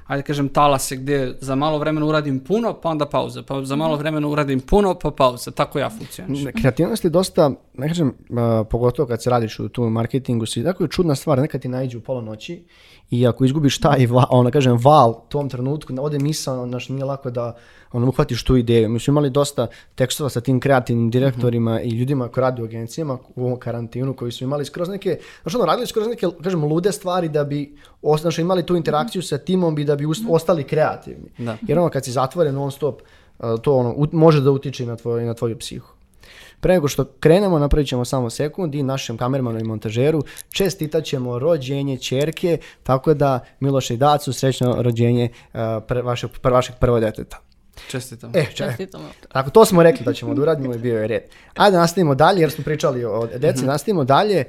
ajde kažem, talase gdje za malo vremena uradim puno, pa onda pauza, pa za malo vremena uradim puno, pa pauza. Tako ja funkcionišem. Kreativnost je dosta, ne kažem, a, pogotovo kad se radiš u tu marketingu, si tako je čudna stvar, nekad ti najđe u pola noći i ako izgubiš taj, va, ono kažem, val u tom trenutku, ode misao, znaš, nije lako da ono, uhvatiš tu ideju. Mi smo imali dosta tekstova sa tim kreativnim direktorima i ljudima koji radi u agencijama u ovom karantinu, koji su imali skroz neke, znaš, ono, radili skroz neke, kažem, lude stvari da bi, znaš, imali tu interakciju sa timom i da bi ust- ostali kreativni. Da. Jer ono, kad si zatvoren non stop, a, to ono, ut- može da utiče na, tvoj, na tvoju psihu. Pre nego što krenemo, napravit ćemo samo sekund i našem kamermanu i montažeru čestitat ćemo rođenje čerke, tako da Miloše i Dacu srećno rođenje uh, pre, vašeg, pre, vašeg prvog deteta. Čestitam. E, če, Čestitamo. tako to smo rekli da ćemo da uradimo i bio je red. Ajde nastavimo dalje, jer smo pričali o deci, nastavimo dalje.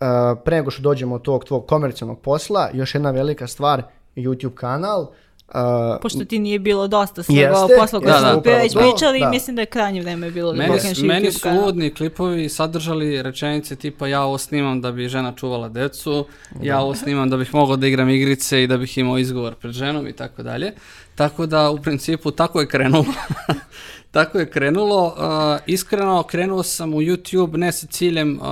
Uh, pre nego što dođemo od tog tvog komercijalnog posla, još jedna velika stvar, YouTube kanal. Uh, Pošto ti nije bilo dosta svega ovog posla koji smo već pričali da. mislim da je krajnje vreme bilo da Meni, pokreneš meni YouTube su kanal. uvodni klipovi sadržali rečenice tipa ja ovo snimam da bi žena čuvala decu, ja ovo snimam da bih mogao da igram igrice i da bih imao izgovor pred ženom i tako dalje. Tako da u principu tako je krenulo. tako je krenulo. Uh, iskreno krenuo sam u YouTube ne sa ciljem, uh,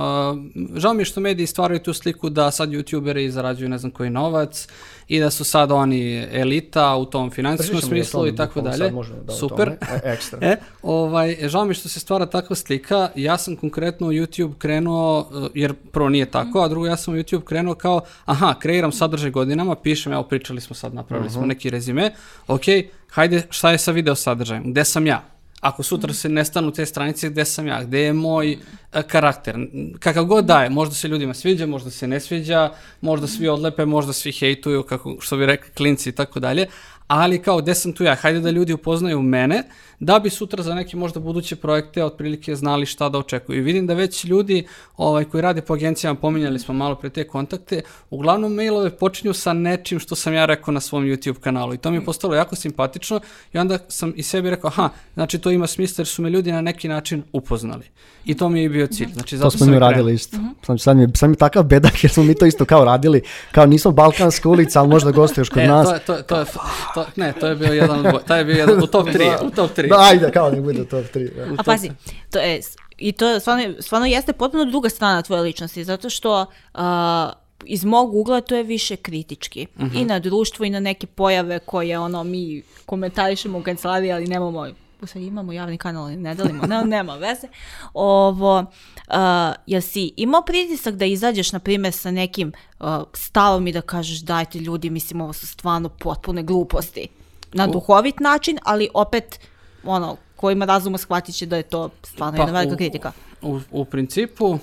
žao mi je što mediji stvaraju tu sliku da sad youtuberi zarađuju ne znam koji novac i da su sad oni elita u tom financijskom o smislu i tako dalje. da Super. e, ekstra. E, ovaj, žao mi što se stvara takva slika. Ja sam konkretno u YouTube krenuo, uh, jer prvo nije tako, a drugo ja sam u YouTube krenuo kao, aha, kreiram sadržaj godinama, pišem, evo pričali smo sad, napravili smo neki rezime, ok, hajde, šta je sa video sadržajem, gde sam ja? Ako sutra se nestanu te stranice, gde sam ja, gde je moj e, karakter, N- kakav god daje, možda se ljudima sviđa, možda se ne sviđa, možda svi odlepe, možda svi hejtuju, kako, što bi rekli klinci i tako dalje, ali kao gde sam tu ja, hajde da ljudi upoznaju mene, da bi sutra za neke možda buduće projekte otprilike znali šta da očekuju. I vidim da već ljudi ovaj, koji rade po agencijama, pominjali smo malo pre te kontakte, uglavnom mailove počinju sa nečim što sam ja rekao na svom YouTube kanalu i to mi je postalo jako simpatično i onda sam i sebi rekao, aha, znači to ima smisla jer su me ljudi na neki način upoznali. I to mi je bio cilj. Znači, To zato smo sam mi i krenuo. radili isto. Sam, sad, mi, je- sad mi je takav bedak jer smo mi to isto kao radili. Kao nismo Balkanska ulica, ali možda gostuješ kod E, nas. to je, to, je- to je, to, ne, to je bio jedan taj je bio jedan, u top 3, u top 3. Da, ajde, kao ne bude top 3. A pazi, to je, i to stvarno, stvarno jeste potpuno druga strana tvoje ličnosti, zato što a, iz mog ugla to je više kritički. I na društvo i na neke pojave koje ono mi komentarišemo u kancelariji, ali nemamo stvari imamo javni kanal, ali ne delimo, ne, nema veze. Ovo, a, jel si imao pritisak da izađeš, na primjer, sa nekim a, stavom i da kažeš dajte ljudi, mislim, ovo su stvarno potpune gluposti. Na duhovit način, ali opet, ono, ko ima razuma shvatit će da je to stvarno Pa, jedna velika kritika. U, u principu, uh,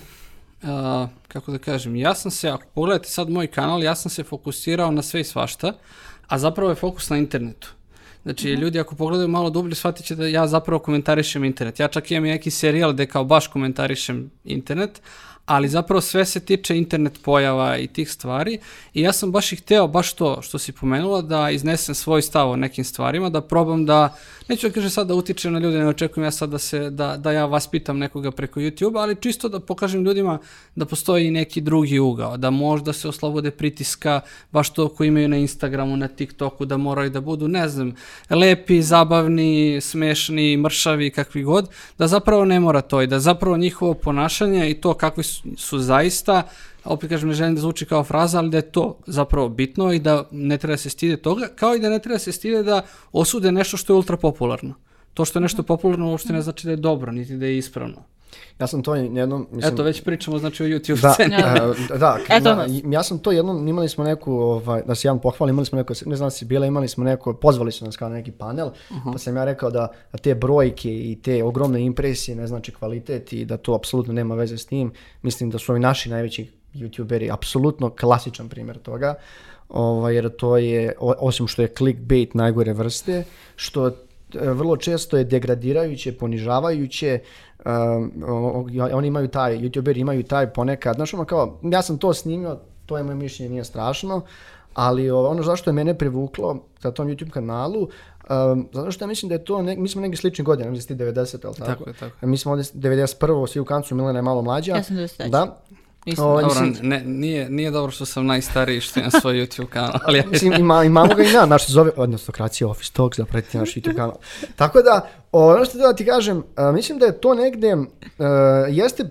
kako da kažem, ja sam se, ako pogledate sad moj kanal, ja sam se fokusirao na sve i svašta, a zapravo je fokus na internetu. Znači, ljudi ako pogledaju malo dublje, shvatit će da ja zapravo komentarišem internet. Ja čak imam neki serijal gde kao baš komentarišem internet, ali zapravo sve se tiče internet pojava i tih stvari i ja sam baš i hteo, baš to što si pomenula, da iznesem svoj stav o nekim stvarima, da probam da, neću da kažem sad da utičem na ljude, ne očekujem ja sad da, se, da, da ja vas pitam nekoga preko YouTube, ali čisto da pokažem ljudima da postoji neki drugi ugao, da možda se oslobode pritiska, baš to koji imaju na Instagramu, na TikToku, da moraju da budu, ne znam, lepi, zabavni, smešni, mršavi, kakvi god, da zapravo ne mora to i da zapravo njihovo ponašanje i to kakvi su, su zaista, opet kažem, ne želim da zvuči kao fraza, ali da je to zapravo bitno i da ne treba se stide toga, kao i da ne treba se stide da osude nešto što je ultra popularno. To što je nešto popularno uopšte ne znači da je dobro, niti da je ispravno. Ja sam to jednom... Mislim, Eto, već pričamo znači o YouTube da, sceni. e, da, Eto ja, sam to jednom, imali smo neku, ovaj, da se jedan pohvali, imali smo neko, ne znam da si bila, imali smo neko, pozvali su nas kao na neki panel, pa sam ja rekao da, da te brojke i te ogromne impresije ne znači kvalitet i da to apsolutno nema veze s tim. Mislim da su ovi naši najveći youtuberi apsolutno klasičan primjer toga, ovaj, jer to je, osim što je clickbait najgore vrste, što e, vrlo često je degradirajuće, ponižavajuće, um, oni imaju taj, youtuberi imaju taj ponekad, znaš ono kao, ja sam to snimio, to je moje mišljenje, nije strašno, ali ono zašto je mene privuklo na tom YouTube kanalu, um, zato što ja mislim da je to, ne, mi smo neki slični godina, mislim da ti 90, jel tako? Tako je, tako Mi smo ovdje 91. svi u kancu, Milena je malo mlađa. Ja sam 93. Da, Nisam. O, Dobro, mislim- ne, nije, nije dobro što sam najstariji što imam svoj YouTube kanal, ali ja Mislim, ima, imamo ga i na, naš se zove, odnosno Kracija Office Talks, da pratite naš YouTube kanal. Tako da, ono što da ti kažem, a, mislim da je to negde, a, jeste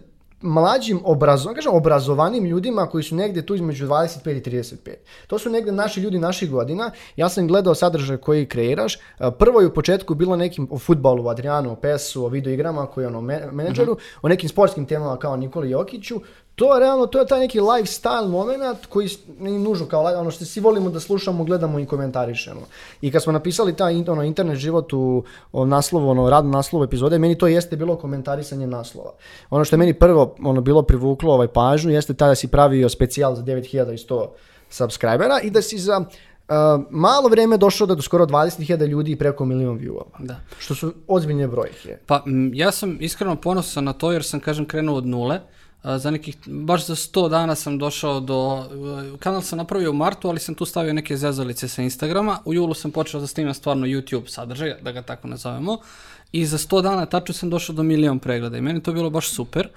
mlađim obrazovanim, kažem obrazovanim ljudima koji su negde tu između 25 i 35. To su negde naši ljudi naših godina. Ja sam gledao sadržaj koji kreiraš. A, Prvo je u početku bilo nekim o futbalu, o Adrianu, o PES-u, o videoigrama, koji je ono me- menadžeru, o nekim sportskim temama kao Nikoli Jokiću. To je realno, to je taj neki lifestyle moment koji nije nužno kao ono što svi volimo da slušamo, gledamo i komentarišemo. I kad smo napisali taj ono, internet život u o, naslovu, ono, radno naslovu epizode, meni to jeste bilo komentarisanje naslova. Ono što je meni prvo ono, bilo privuklo ovaj pažnju jeste tada si pravio specijal za 9100 subscribera i da si za uh, malo vreme došao da do skoro 20.000 ljudi i preko milion viewova. Da. Što su ozbiljne brojke. Pa m, ja sam iskreno ponosan na to jer sam kažem krenuo od nule. A, za nekih, baš za 100 dana sam došao do, e, kanal sam napravio u martu, ali sam tu stavio neke zezalice sa Instagrama. U julu sam počeo da snimam stvarno YouTube sadržaj, da ga tako nazovemo. I za 100 dana tačno sam došao do milion pregleda i meni to bilo baš super.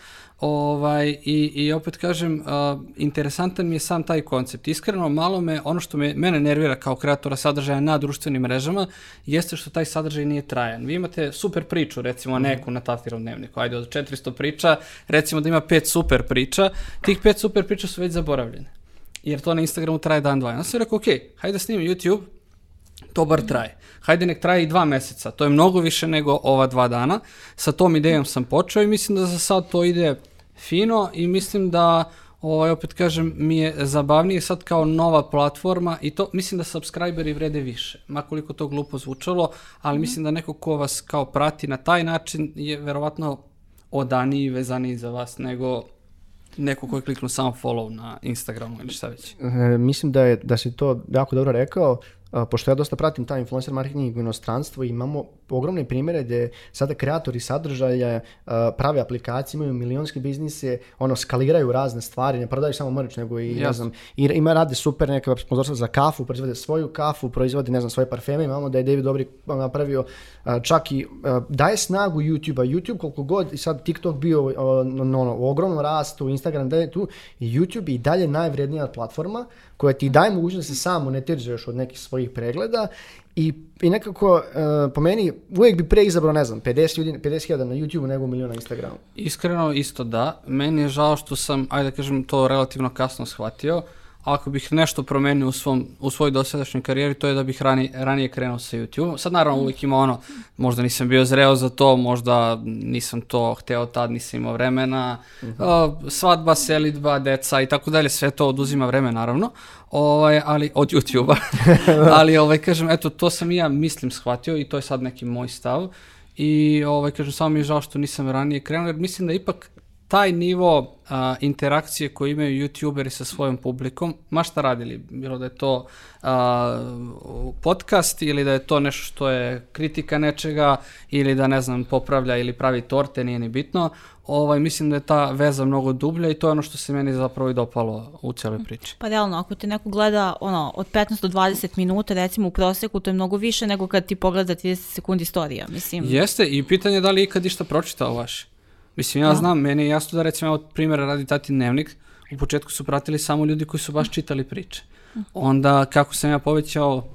Ovaj, i, I opet kažem, a, interesantan mi je sam taj koncept. Iskreno, malo me, ono što me, mene nervira kao kreatora sadržaja na društvenim mrežama, jeste što taj sadržaj nije trajan. Vi imate super priču, recimo neku na Tatirom dnevniku, ajde od 400 priča, recimo da ima pet super priča, tih pet super priča su već zaboravljene. Jer to na Instagramu traje dan, dva. Ja sam rekao, ok, hajde da snimim YouTube, to bar traje. Hajde nek traje i dva meseca, to je mnogo više nego ova dva dana. Sa tom idejom sam počeo i mislim da za sad to ide fino i mislim da ovaj, opet kažem, mi je zabavnije sad kao nova platforma i to mislim da subscriberi vrede više, makoliko to glupo zvučalo, ali mislim da neko ko vas kao prati na taj način je verovatno odaniji i vezaniji za vas nego neko ko je kliknuo samo follow na Instagramu ili šta već. E, mislim da je da si to jako dobro rekao. Pošto ja dosta pratim taj influencer marketing u inostranstvu, imamo ogromne primjere gdje sada kreatori sadržaja prave aplikacije, imaju milionske biznise, ono, skaliraju razne stvari, ne prodaju samo merch, nego i, ne Jasno. znam, i ima rade super neka sponzorstva za kafu, proizvode svoju kafu, proizvode, ne znam, svoje parfeme, imamo da je David Dobrik napravio čak i daje snagu YouTube-a, YouTube koliko god i sad TikTok bio a, no, no, u ogromnom rastu, Instagram da je tu, YouTube je i dalje najvrednija platforma koja ti daje mogućnost da se sam monetizuješ od nekih svojih pregleda i, i nekako e, po meni uvijek bi pre izabrao, ne znam, 50 ljudi, 50.000 na YouTube nego milion na Instagramu. Iskreno isto da. Meni je žao što sam, ajde da kažem, to relativno kasno shvatio. Ako bih nešto promenio u, svom, u svojoj dosadašnjoj karijeri, to je da bih rani, ranije krenuo sa YouTube. Sad naravno uvijek ima ono, možda nisam bio zreo za to, možda nisam to hteo tad, nisam imao vremena. A, svadba, selidba, deca i tako dalje, sve to oduzima vreme naravno. Ovaj, ali od YouTube-a. ali ovaj, kažem, eto, to sam i ja mislim shvatio i to je sad neki moj stav. I ovaj, kažem, samo mi je žao što nisam ranije krenuo, jer mislim da ipak taj nivo a, interakcije koji imaju youtuberi sa svojom publikom, ma šta radili, bilo da je to a, podcast ili da je to nešto što je kritika nečega ili da ne znam popravlja ili pravi torte, nije ni bitno, ovaj, mislim da je ta veza mnogo dublja i to je ono što se meni zapravo i dopalo u cijeloj priči. Pa realno, ako te neko gleda ono, od 15 do 20 minuta, recimo u proseku, to je mnogo više nego kad ti pogleda 30 sekundi storija, mislim. Jeste, i pitanje je da li ikad išta pročitao vaš. Mislim, ja Da. znam, meni je jasno da recimo, evo primjera radi tati dnevnik, u početku su pratili samo ljudi koji su baš čitali priče. Onda, kako sam ja povećao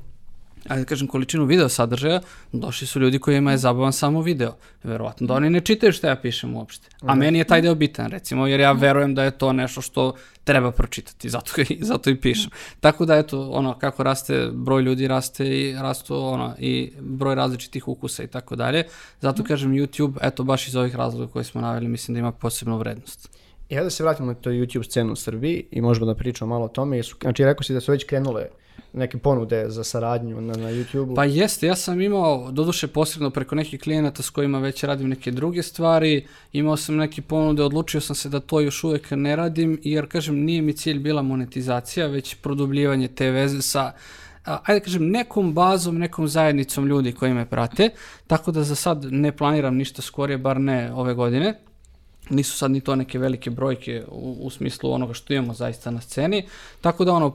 ajde da kažem, količinu video sadržaja, došli su ljudi kojima je zabavan samo video. Verovatno da oni ne čitaju što ja pišem uopšte. A meni je taj deo bitan, recimo, jer ja verujem da je to nešto što treba pročitati, zato, i- zato i pišem. Tako da, eto, ono, kako raste broj ljudi, raste i rastu, ono, i broj različitih ukusa i tako dalje. Zato kažem YouTube, eto, baš iz ovih razloga koje smo naveli, mislim da ima posebnu vrednost. I hajde da se vratimo na to YouTube scenu u Srbiji i možemo da pričamo malo o tome. Jesu, znači, rekao si da su već krenule neke ponude za saradnju na, na YouTube-u. Pa jeste, ja sam imao, doduše posredno preko nekih klijenata s kojima već radim neke druge stvari, imao sam neke ponude, odlučio sam se da to još uvek ne radim, jer kažem, nije mi cilj bila monetizacija, već produbljivanje te veze sa ajde da kažem, nekom bazom, nekom zajednicom ljudi koji me prate, tako da za sad ne planiram ništa skorije, bar ne ove godine nisu sad ni to neke velike brojke u, u smislu onoga što imamo zaista na sceni, tako da ono,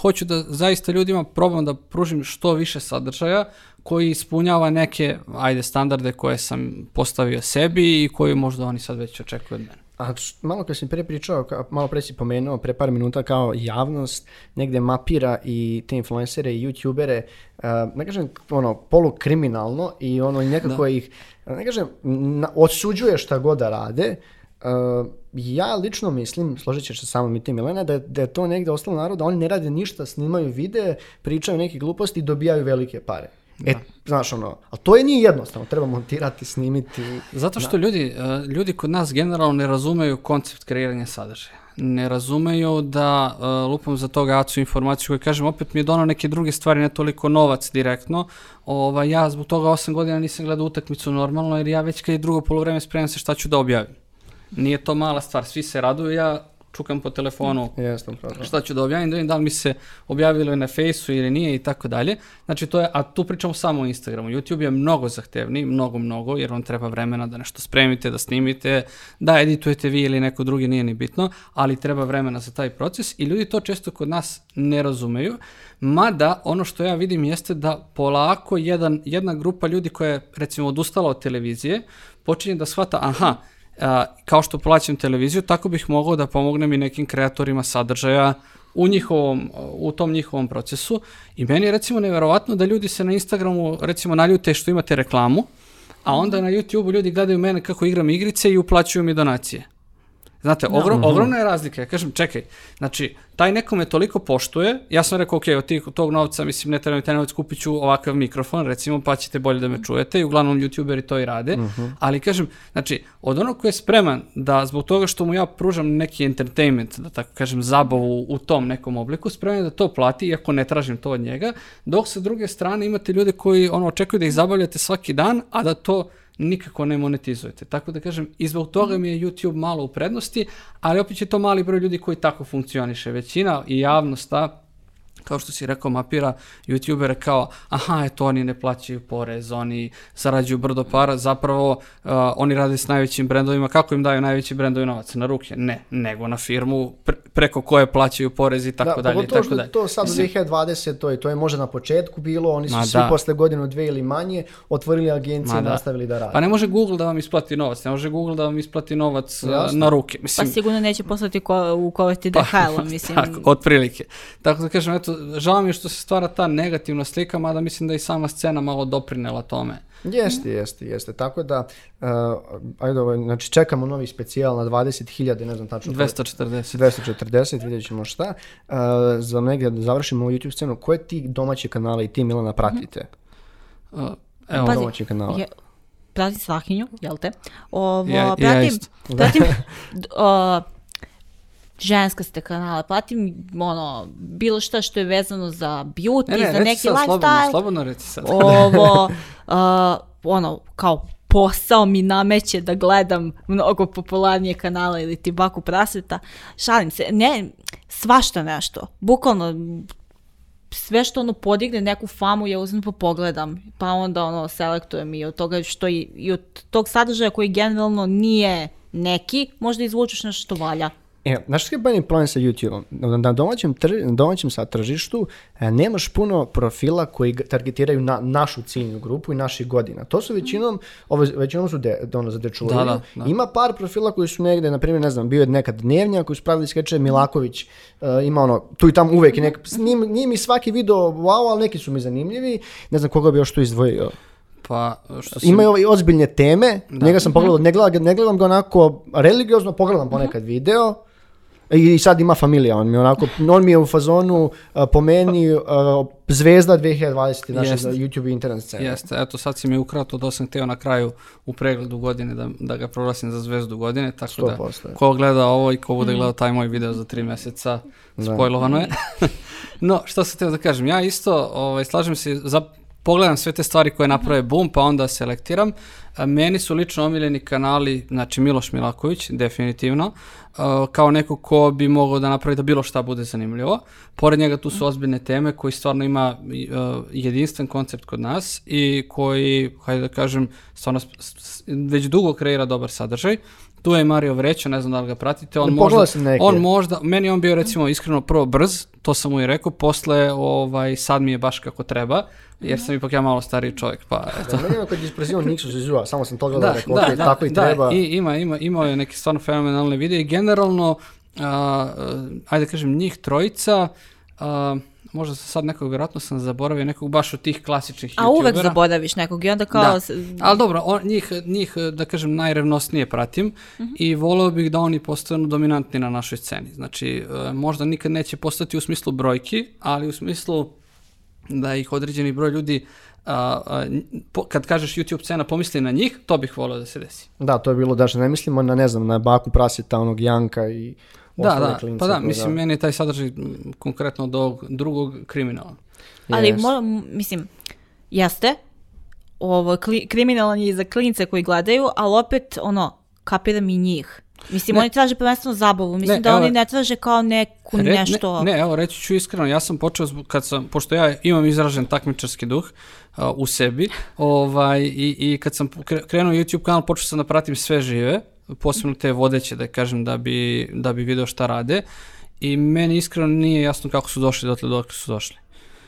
hoću da zaista ljudima probam da pružim što više sadržaja koji ispunjava neke, ajde, standarde koje sam postavio sebi i koji možda oni sad već očekuju od mene. A malo kad sam pre pričao, malo pre si pomenuo, pre par minuta kao javnost negde mapira i te influencere i youtubere, uh, ne kažem ono, polukriminalno i ono nekako ih, ne kažem, na, odsuđuje šta god da rade, Uh, ja lično mislim, složit ćeš se sa mnom i ti Milena, da, da je to negde ostalo narod, da oni ne rade ništa, snimaju videe, pričaju neke gluposti i dobijaju velike pare. E, znaš ono, a to je nije jednostavno, treba montirati, snimiti. Zato što ljudi, e, ljudi kod nas generalno ne razumeju koncept kreiranja sadržaja. Ne razumeju da e, lupam za toga acu informaciju koju kažem, opet mi je donao neke druge stvari, ne toliko novac direktno. Ovaj, ja zbog toga 8 godina nisam gledao utakmicu normalno, jer ja već kad je drugo polovreme spremam se šta ću da objavim. Nije to mala stvar, svi se raduju, ja čukam po telefonu Jeste, upravo šta ću da objavim, da vidim da li mi se objavilo na fejsu ili nije i tako dalje. Znači to je, a tu pričamo samo o Instagramu. YouTube je mnogo zahtevniji, mnogo, mnogo, jer vam treba vremena da nešto spremite, da snimite, da editujete vi ili neko drugi, nije ni bitno, ali treba vremena za taj proces i ljudi to često kod nas ne razumeju. Mada, ono što ja vidim jeste da polako jedan, jedna grupa ljudi koja je recimo odustala od televizije, počinje da shvata, aha, kao što plaćam televiziju, tako bih mogao da pomognem i nekim kreatorima sadržaja u njihovom, u tom njihovom procesu. I meni je recimo neverovatno da ljudi se na Instagramu recimo naljute što imate reklamu, a onda na YouTubeu ljudi gledaju mene kako igram igrice i uplaćuju mi donacije. Znate, ogrom, ogromna je razlika. Ja kažem, čekaj, znači, taj neko me toliko poštuje, ja sam rekao, ok, od tih, tog novca, mislim, ne treba mi taj novac, kupit ću ovakav mikrofon, recimo, pa ćete bolje da me čujete. I uglavnom youtuberi to i rade, ali kažem, znači, od onog ko je spreman da zbog toga što mu ja pružam neki entertainment, da tako kažem, zabavu u tom nekom obliku, spreman je da to plati, iako ne tražim to od njega, dok sa druge strane imate ljude koji ono, očekuju da ih zabavljate svaki dan, a da to nikako ne monetizujete. Tako da kažem, i zbog toga mi je YouTube malo u prednosti, ali opet je to mali broj ljudi koji tako funkcioniše. Većina i javnost, ta, kao što si rekao, mapira youtubere kao, aha, eto, oni ne plaćaju porez, oni zarađuju brdo para, zapravo uh, oni rade s najvećim brendovima, kako im daju najveći brendovi novac? Na ruke? Ne, nego na firmu preko koje plaćaju porez i tako dalje. i pogotovo tako što dalje. to sad u Mislim, 2020, to je, to je možda na početku bilo, oni su Ma svi da. posle godinu, dve ili manje otvorili agencije Ma i da. nastavili da rade. Pa ne može Google da vam isplati novac, ne može Google da vam isplati novac uh, Jasno. na ruke. Pa Mislim, sigurno neće poslati ko, u kovati DHL-om, mislim. Tako, otprilike. Tako da kažem, eto, žao mi je što se stvara ta negativna slika, mada mislim da i sama scena malo doprinela tome. Jeste, jeste, jeste. Tako da, uh, ajde, ovaj, znači čekamo novi specijal na 20.000, ne znam tačno. 240. 240, vidjet ćemo šta. Uh, za negdje da završimo ovu YouTube scenu, koje ti domaće kanale i ti Milana pratite? Uh, evo, Pazi, domaćih kanala. je- pratim svakinju, jel te? Ovo, Ja- ja pratim, isto. pratim o, ženska ste kanale, pratim ono, bilo šta što je vezano za beauty, ne, ne, za neki sad, slobodno, lifestyle. slobodno reci sad. Ovo, uh, ono, kao posao mi nameće da gledam mnogo popularnije kanale ili ti baku prasveta. Šalim se, ne, svašta nešto. Bukvalno, sve što ono podigne neku famu ja uzmem pa pogledam, pa onda ono selektujem i od toga što i, i od tog sadržaja koji generalno nije neki, možda izvučeš nešto što valja. E, znaš što je bajni problem sa YouTube-om? Na, domaćem, tr, na domaćem sa tržištu e, nemaš puno profila koji targetiraju na našu ciljnu grupu i naših godina. To su većinom, ovo, većinom su de, ono za dečulovi. Da, da, da. Ima par profila koji su negde, na primjer, ne znam, bio je nekad dnevnja koji su pravili skeče, Milaković e, ima ono, tu i tamo uvek, nek, njim, nije mi svaki video wow, ali neki su mi zanimljivi. Ne znam koga bi još tu izdvojio. Pa, što se... Ima i ove ozbiljne teme, njega sam pogledao, ne gledam, ne gledam ga onako religiozno, pogledam ponekad video, i sad ima familija, on mi onako, on mi je u fazonu a, po meni a, zvezda 2020 naše za YouTube i internet scene. Jeste, eto sad si mi ukrao to da sam htio na kraju u pregledu godine da, da ga proglasim za zvezdu godine, tako da 100% je. ko gleda ovo i ko bude gledao taj moj video za tri mjeseca, Da. spojlovano je. no, što sam htio da kažem, ja isto ovaj, slažem se, za, pogledam sve te stvari koje naprave boom, pa onda selektiram. Meni su lično omiljeni kanali, znači Miloš Milaković, definitivno, kao neko ko bi mogao da napravi da bilo šta bude zanimljivo. Pored njega tu su ozbiljne teme koji stvarno ima a, jedinstven koncept kod nas i koji, hajde da kažem, stvarno već dugo kreira dobar sadržaj. Tu je Mario Vreća, ne znam da li ga pratite, on možda, sam neke. on možda, meni on bio recimo iskreno prvo brz, to sam mu i rekao, posle ovaj, sad mi je baš kako treba, jer sam ipak ja malo stariji čovjek, pa eto. Da, meni je kad je isprezivao Niksu Zizua, samo sam to gledao, Da, rekao, da, ok, da, tako i da, treba. i ima, ima, imao je neke stvarno fenomenalne videe i generalno, a, a, ajde da kažem, njih trojica, a, možda sam sad nekog, vjerojatno sam zaboravio, nekog baš od tih klasičnih A uvek youtubera. zaboraviš nekog i onda kao... Da. Ali dobro, on, njih, njih, da kažem, najrevnosnije pratim i voleo bih da oni postanu dominantni na našoj sceni. Znači, e, možda nikad neće postati u smislu brojki, ali u smislu da ih određeni broj ljudi, a, a, po- kad kažeš YouTube scena, pomisli na njih, to bih voleo da se desi. Da, to je bilo, da ne mislimo na, ne znam, na baku praseta, onog Janka i Da, da, klince pa da, koji, mislim, meni je taj sadržaj konkretno od ovog drugog kriminala. Ali, Jest. mo- mislim, jeste, ovo, kli- kriminalan je i za klince koji gledaju, ali opet, ono, kapiram i njih. Mislim, Ne. oni traže prvenstveno zabavu. Mislim Ne, da evo- oni ne traže kao neku Re- nešto... Ne, ne, evo reći ću iskreno, ja sam počeo, zbog- kad sam, pošto ja imam izražen takmičarski duh a, u sebi, ovaj, i, i kad sam kre- krenuo YouTube kanal, počeo sam da pratim sve žive, posebno te vodeće, da kažem, da bi, da bi video šta rade, i meni iskreno nije jasno kako su došli dotle dok su došli.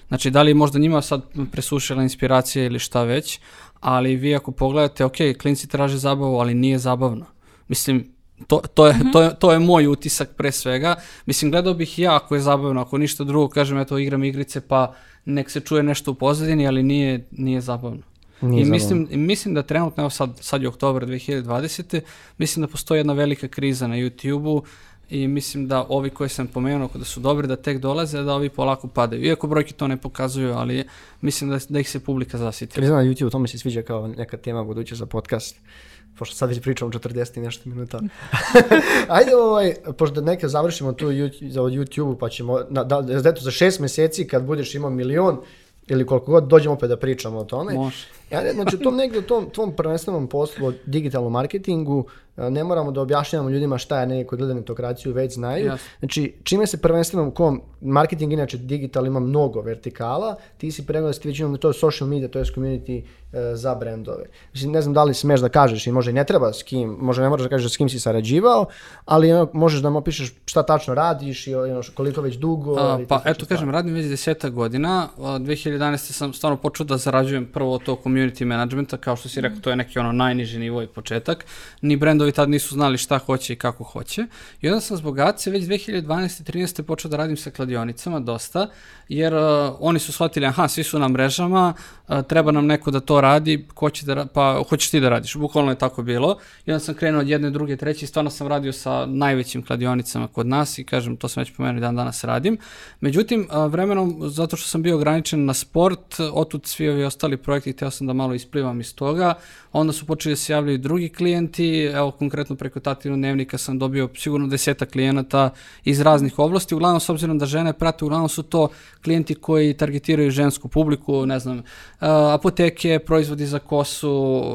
Znači, da li možda njima sad presušila inspiracija ili šta već, ali vi ako pogledate, ok, klinci traže zabavu, ali nije zabavno. Mislim, to, to, je, to, je, to je moj utisak pre svega. Mislim, gledao bih ja ako je zabavno, ako ništa drugo, kažem, eto, igram igrice, pa nek se čuje nešto u pozadini, ali nije, nije zabavno. Nije I mislim, mislim da trenutno, evo sad, sad je oktobar 2020. Mislim da postoji jedna velika kriza na YouTube-u i mislim da ovi koje sam pomenuo da su dobri, da tek dolaze, da ovi polako padaju. Iako brojke to ne pokazuju, ali mislim da, da ih se publika zasiti. Kriza na YouTube, to mi se sviđa kao neka tema buduća za podcast. Pošto sad već pričamo 40 i nešto minuta. Ajde, ovaj, pošto da neke završimo tu YouTube, za od YouTube, pa ćemo, na, da, da, za šest mjeseci kad budeš imao milion ili koliko god, dođemo opet da pričamo o tome. Može. Ja, ne, znači, u tom negdje, u tom, tvom prvenstvenom poslu digitalnom marketingu, a, ne moramo da objašnjavamo ljudima šta je neki koji gledaju netokraciju, već znaju. Jasno. Znači, čime se prvenstveno, u kom marketing, inače digital ima mnogo vertikala, ti si pregledao ste većinom, to je social media, to je community e, za brendove. Mislim, ne znam da li smeš da kažeš i možda i ne treba s kim, možda ne moraš da kažeš s kim si sarađivao, ali ono, možeš da mu opišeš šta tačno radiš i ono, koliko već dugo. A, pa eto kažem, radim već deseta godina. A, 2011. sam stvarno počeo da zarađujem prvo od tog community managementa, kao što si rekao, to je neki ono najniži nivo i početak. Ni brendovi tad nisu znali šta hoće i kako hoće. I onda sam zbog ACE već 2012. 13. počeo da radim sa kladionicama dosta, jer a, oni su shvatili, aha, svi su na mrežama, a, treba nam neko da to radi, ko će da, pa hoćeš ti da radiš. Bukvalno je tako bilo. I onda sam krenuo od jedne, druge, treće i stvarno sam radio sa najvećim kladionicama kod nas i kažem, to sam već pomenuo dan danas radim. Međutim, a, vremenom, zato što sam bio ograničen na sport, otud svi ovi ostali projekti, htio sam da onda malo isplivam iz toga. Onda su počeli da se javljaju drugi klijenti, evo konkretno preko Tatinu dnevnika sam dobio sigurno deseta klijenata iz raznih oblasti, uglavnom s obzirom da žene prate, uglavnom su to klijenti koji targetiraju žensku publiku, ne znam, uh, apoteke, proizvodi za kosu,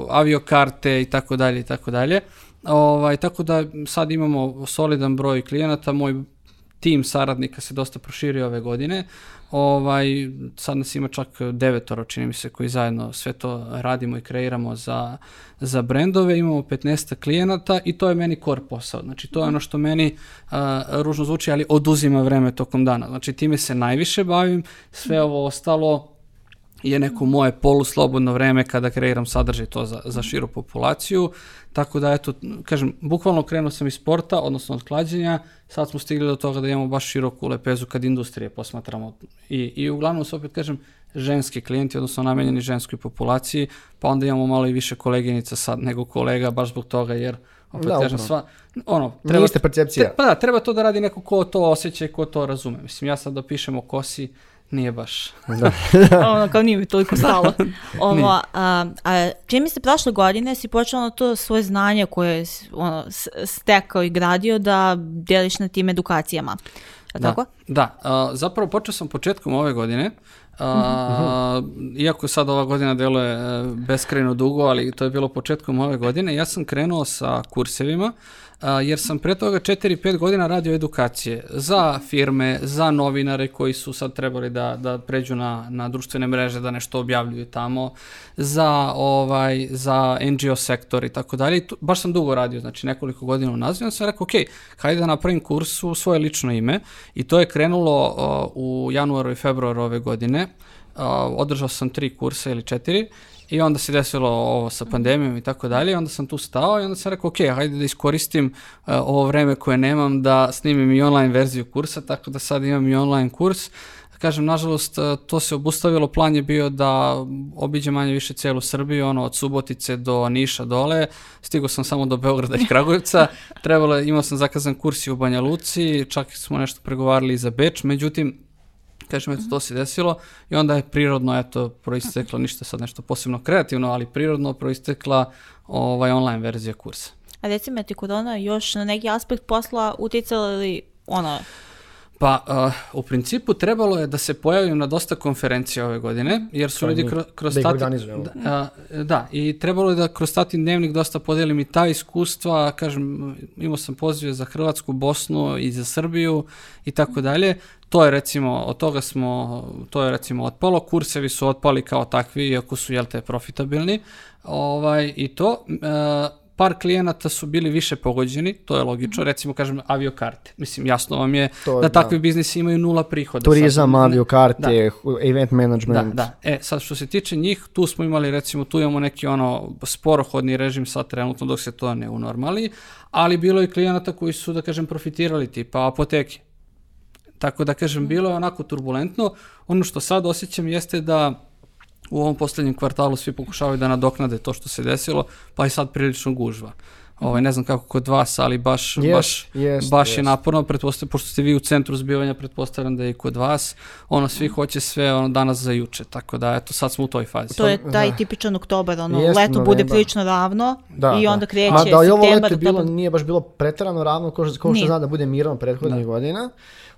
aviokarte i tako dalje i tako dalje. Ovaj, tako da sad imamo solidan broj klijenata, moj tim saradnika se dosta proširio ove godine. Ovaj, sad nas ima čak devetoro, čini mi se, koji zajedno sve to radimo i kreiramo za, za brendove. Imamo 15 klijenata i to je meni core posao. Znači, to je ono što meni a, ružno zvuči, ali oduzima vreme tokom dana. Znači, time se najviše bavim, sve ovo ostalo je neko moje poluslobodno vreme kada kreiram sadržaj to za, za širu populaciju. Tako da, eto, kažem, bukvalno krenuo sam iz sporta, odnosno od klađenja, sad smo stigli do toga da imamo baš široku lepezu kad industrije posmatramo. I, i uglavnom se opet kažem, ženski klijenti, odnosno namenjeni ženskoj populaciji, pa onda imamo malo i više koleginica sad nego kolega, baš zbog toga, jer opet Da, kažem, sva, ono, Treba, Niste percepcija. Te, pa da, treba to da radi neko ko to osjeća i ko to razume. Mislim, ja sad da pišem o kosi, nije baš. Da. ono, kao nije mi toliko stalo. Ovo, a, a čini mi se prošle godine si počeo na to svoje znanje koje si ono, stekao i gradio da deliš na tim edukacijama. Je Da, tako? da. a, zapravo počeo sam početkom ove godine, a, iako sad ova godina deluje e, beskrajno dugo, ali to je bilo početkom ove godine, ja sam krenuo sa kursevima, a, jer sam pre toga 4-5 godina radio edukacije za firme, za novinare koji su sad trebali da, da pređu na, na društvene mreže, da nešto objavljuju tamo, za, ovaj, za NGO sektor i tako dalje. Baš sam dugo radio, znači nekoliko godina i onda sam rekao, ok, hajde da napravim kurs u svoje lično ime i to je krenulo uh, u januaru i februaru ove godine. Uh, održao sam tri kursa ili četiri i onda se desilo ovo sa pandemijom i tako dalje i onda sam tu stao i onda sam rekao ok, hajde da iskoristim uh, ovo vreme koje nemam da snimim i online verziju kursa, tako da sad imam i online kurs. Kažem, nažalost, uh, to se obustavilo, plan je bio da obiđem manje više celu Srbiju, ono, od Subotice do Niša dole, stigao sam samo do Beograda i Kragujevca, trebalo imao sam zakazan kurs i u Banja Luci, čak smo nešto pregovarali i za Beč, međutim, kažem, eto, to se desilo i onda je prirodno, eto, proisteklo ništa sad nešto posebno kreativno, ali prirodno proistekla ovaj online verzija kursa. A reci me ti korona još na neki aspekt posla uticala ili ono, Pa, uh, u principu trebalo je da se pojavim na dosta konferencija ove godine, jer su Kao i ljudi mi, kro, kroz da ih tati- organizujemo. Da, a, da, i trebalo je da kroz Tatin dnevnik dosta podelim i ta iskustva, kažem, imao sam pozive za Hrvatsku, Bosnu i za Srbiju i tako dalje. To je recimo, od toga smo, to je recimo otpalo, kursevi su otpali kao takvi, iako su, jel te, profitabilni. Ovaj, I to, e, par klijenata su bili više pogođeni, to je logično, recimo kažem aviokarte. Mislim, jasno vam je To da da. takvi biznisi imaju nula prihoda. Turizam, Sad, aviokarte, event management. Da, da. E, sad što se tiče njih, tu smo imali recimo, tu imamo neki ono sporohodni režim sad trenutno dok se to ne unormali, ali bilo je klijenata koji su, da kažem, profitirali tipa apoteke. Tako da kažem, bilo je onako turbulentno. Ono što sad osjećam jeste da u ovom posljednjem kvartalu svi pokušavaju da nadoknade to što se desilo, pa je sad prilično gužva. Ovaj, ne znam kako kod vas, ali baš, Jest, baš, jest, baš je jest. naporno, pretpostavljam, pošto ste vi u centru zbivanja, pretpostavljam da je i kod vas, ono, svi hoće sve ono, danas za juče, tako da, eto, sad smo u toj fazi. to je taj tipičan oktobar, ono, Jeste, leto bude novembar. prilično ravno Da, i da. onda kreće Ma da i ovo septembar, leto bilo, oktobar. nije baš bilo pretarano ravno kao što, kao što zna da bude mirno prethodnih godina.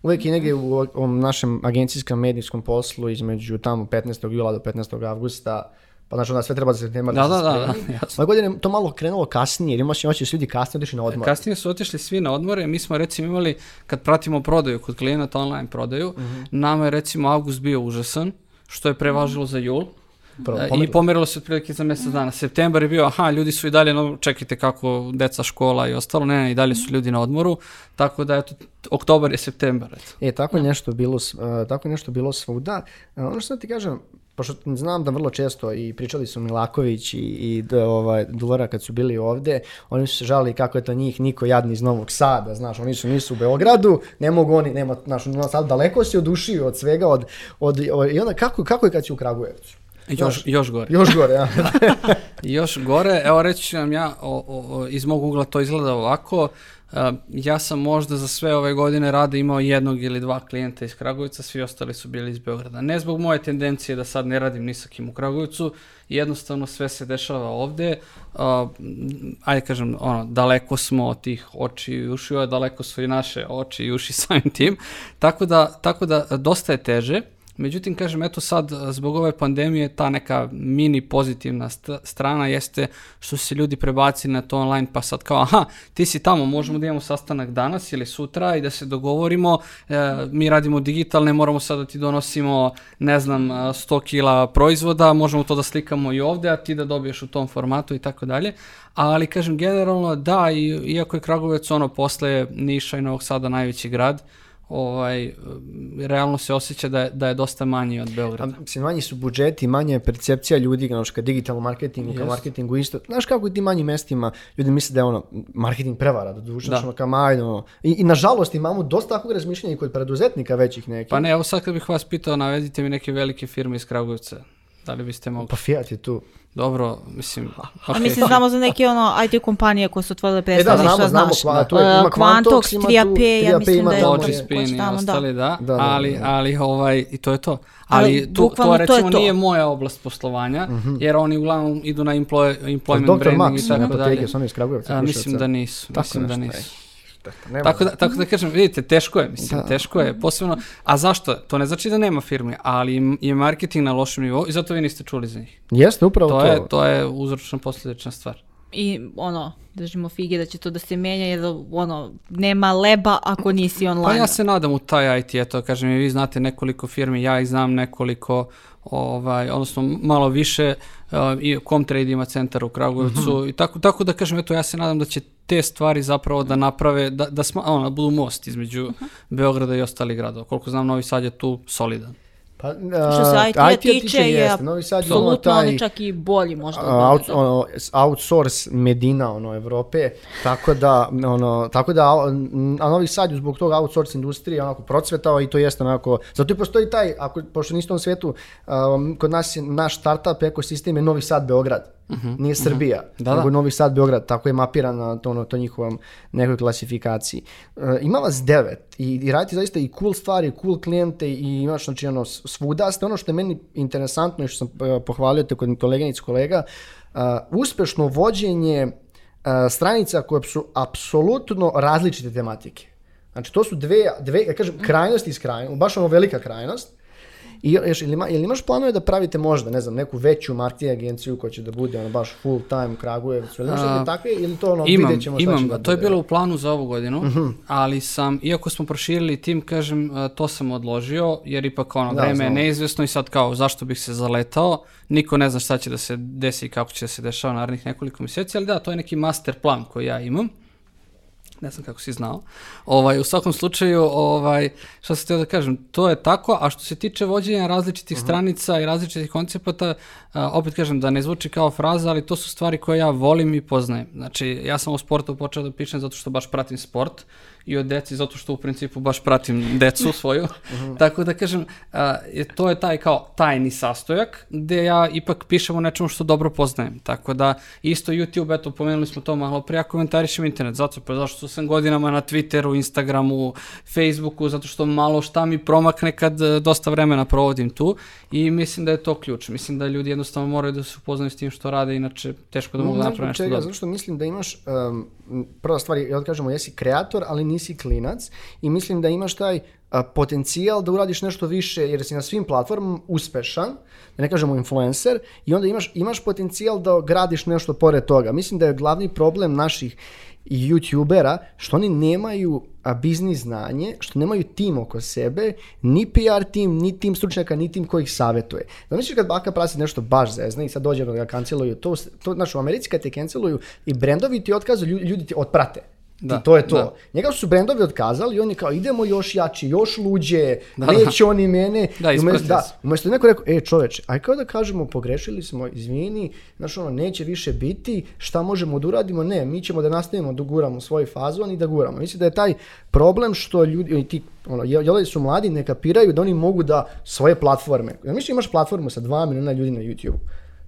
Uvijek je negdje u ovom našem agencijskom medijskom poslu između tamo 15. jula do 15. avgusta pa znači onda sve treba Da, se da, da, spremi. da, jasno. Ove godine to malo krenulo kasnije, jer imaš su ljudi kasnije otišli na odmor. Kasnije su otišli svi na odmore, mi smo recimo imali, kad pratimo prodaju kod klijenata online prodaju, Mhm. nama je recimo avgust bio užasan, što je prevažilo za jul. Prvo, E, I pomerilo. pomerilo se otprilike za mjesec dana. Septembar je bio, aha, ljudi su i dalje, no, čekajte kako deca škola i ostalo, ne, ne, i dalje su ljudi na odmoru, tako da, eto, oktobar je septembar, eto. E, tako je nešto bilo, e, tako nešto bilo svuda. E, ono što ti kažem, pošto znam da vrlo često i pričali su Milaković i, i d- ovaj, Dulora kad su bili ovdje, oni su se žalili kako je to njih niko jadni iz Novog Sada, znaš, oni su nisu u Beogradu, ne mogu oni, nema, znaš, Novi Sad daleko si odušio od svega, od, od, od- i onda kako, kako je kad si u Kragujevcu? Još, još gore. Još gore, ja. Još gore, evo reći ću vam ja, o, o, iz mog ugla to izgleda ovako, Uh, ja sam možda za sve ove godine rada imao jednog ili dva klijenta iz Kragujevca, svi ostali su bili iz Beograda. Ne zbog moje tendencije da sad ne radim ni sa kim u Kragujevcu, jednostavno sve se dešava ovde, uh, ajde kažem, ono, daleko smo od tih oči i ušiju, a daleko su i naše oči i uši samim tim, tako da, tako da dosta je teže, Međutim, kažem, eto sad, zbog ove pandemije, ta neka mini pozitivna st strana jeste što se ljudi prebacili na to online, pa sad kao, aha, ti si tamo, možemo da imamo sastanak danas ili sutra i da se dogovorimo, e, mi radimo digitalne, moramo sad da ti donosimo, ne znam, 100 kila proizvoda, možemo to da slikamo i ovde, a ti da dobiješ u tom formatu i tako dalje. Ali, kažem, generalno, da, i, iako je Kragovec ono posle Niša i Novog Sada najveći grad, ovaj, realno se osjeća da je, da je dosta manji od Beograda. A, mislim, manji su budžeti, manja je percepcija ljudi, znaš, ka digitalnom marketingu, ka Jest. marketingu isto. Znaš kako u tim manjim mestima ljudi misle da je ono, marketing prevara, da duže, Da. kao majno. I, I nažalost imamo dosta takvog razmišljanja i kod preduzetnika većih nekih. Pa ne, evo sad kad bih vas pitao, navedite mi neke velike firme iz Kragujevca. Da li biste mogli? Pa Fiat je tu. Dobro, mislim, A okej. mislim, znamo za neke ono IT kompanije koje su otvorile E da, znamo, znamo, znaš. kva, tu je, ima Uh, Quantox, ima tu, 3AP, ja 3AP mislim ima da je je- Spin i tamo, da. ostali, da, Da, da, ali, da. ali ovaj, i to je to. Ali Ali, tu, to bukvalno to je recimo to. nije moja oblast poslovanja, jer oni uglavnom idu na employ, employment branding Max, i tako apoteke, dalje. su oni iz Kragujevca. A, Kruševca. mislim da nisu, Tako mislim da nešto, nisu. Nema. Tako da, tako da kažem, vidite, teško je, mislim, Da. teško je, posebno, a zašto? To ne znači da nema firme, ali je marketing na lošem nivou i zato vi niste čuli za njih. Jeste, upravo to. To je, to je uzročno posljedečna stvar. I ono, držimo fige da će to da se menja jer ono, nema leba ako nisi online. Pa ja se nadam u taj IT, eto, kažem, vi znate nekoliko firmi, ja ih znam nekoliko, ovaj, odnosno malo više, uh, i Comtrade ima centar u Kragujevcu i tako, tako da kažem, eto, ja se nadam da će te stvari zapravo da naprave, da, da, sma, ono, da budu most između Beograda i ostalih gradova. Koliko znam, Novi Sad je tu solidan. Pa, Što se a, IT-a tiče je jeste. Novi Sad on taj- čak i bolji možda. a, out, ono, outsource medina ono Evrope, tako da ono tako da a, a Novi Sad zbog toga outsource industrije onako procvetao i to jeste onako zato i postoji taj ako pošto niste u svetu um, kod nas je naš startup ekosistem je Novi Sad Beograd. Nije Srbija, Da, nego da. Novi Sad Beograd, tako je mapiran na to, ono, to njihovom nekoj klasifikaciji. E, ima vas devet i, i radite zaista i cool stvari, cool klijente i imaš znači ono svuda ste. Ono što je meni interesantno i što sam e, pohvalio te kod koleganica kolega, e, uspešno vođenje e, stranica koje su apsolutno različite tematike. Znači to su dve, dve ja kažem, krajnosti iz krajnosti, baš ono velika krajnost. I još, ili, ima, ili imaš planove da pravite možda, ne znam, neku veću marketing agenciju koja će da bude ono baš full time Kragujevcu, ili neke takve, ili to ono, Imam, vidjet ćemo šta imam, će da to je bilo u planu za ovu godinu, ali sam, iako smo proširili tim, kažem, to sam odložio, jer ipak ono, Da, vreme je znam. neizvesno i sad kao, zašto bih se zaletao, niko ne zna šta će da se desi i kako će da se dešava narednih nekoliko mjeseci, ali da, to je neki master plan koji ja imam. Ne znam kako si znao. Ovaj, u svakom slučaju, ovaj, šta sam htio da kažem, to je tako, a što se tiče vođenja različitih stranica i različitih koncepata, a, opet kažem da ne zvuči kao fraza, ali to su stvari koje ja volim i poznajem. Znači, ja sam o sportu počeo da pišem zato što baš pratim sport i od deci zato što u principu baš pratim decu svoju. Tako da kažem, a, je, to je taj kao tajni sastojak gde ja ipak pišem o nečemu što dobro poznajem. Tako da isto YouTube, eto, pomenuli smo to malo prije, ja komentarišem internet, zato pa zašto sam godinama na Twitteru, Instagramu, Facebooku, zato što malo šta mi promakne kad e, dosta vremena provodim tu i mislim da je to ključ. Mislim da ljudi jednostavno moraju da se upoznaju s tim što rade, inače teško da mogu da naprave nešto dobro. Zato što mislim da imaš, um, prva stvar, je, ja da kažemo, jesi kreator, ali nisi klinac i mislim da imaš taj potencijal da uradiš nešto više jer si na svim platformama uspešan, da ne kažemo influencer, i onda imaš, imaš potencijal da gradiš nešto pored toga. Mislim da je glavni problem naših youtubera što oni nemaju a, biznis znanje, što nemaju tim oko sebe, ni PR tim, ni tim stručnjaka, ni tim koji ih savjetuje. Znači kad baka prasi nešto baš zezna i sad dođe da ga kanceluju, to, to znači u Americi kad te canceluju i brendovi ti otkazu, ljudi, ti otprate. Da, Ti, to je to. da. Njega su brendovi otkazali i on je kao idemo još jači, još luđe, Da, neće oni mene. Da, I umjesto, isprate da, se. umjesto neko rekao, e čoveče, aj kao da kažemo pogrešili smo, izvini, znaš ono, neće više biti, šta možemo da uradimo? Ne, mi ćemo da nastavimo da guramo svoj fazon i da guramo. Mislim da je taj problem što ljudi, i ti, ono, jel jel su mladi, ne kapiraju da oni mogu da svoje platforme, ja mislim imaš platformu sa 2 miliona ljudi na YouTube,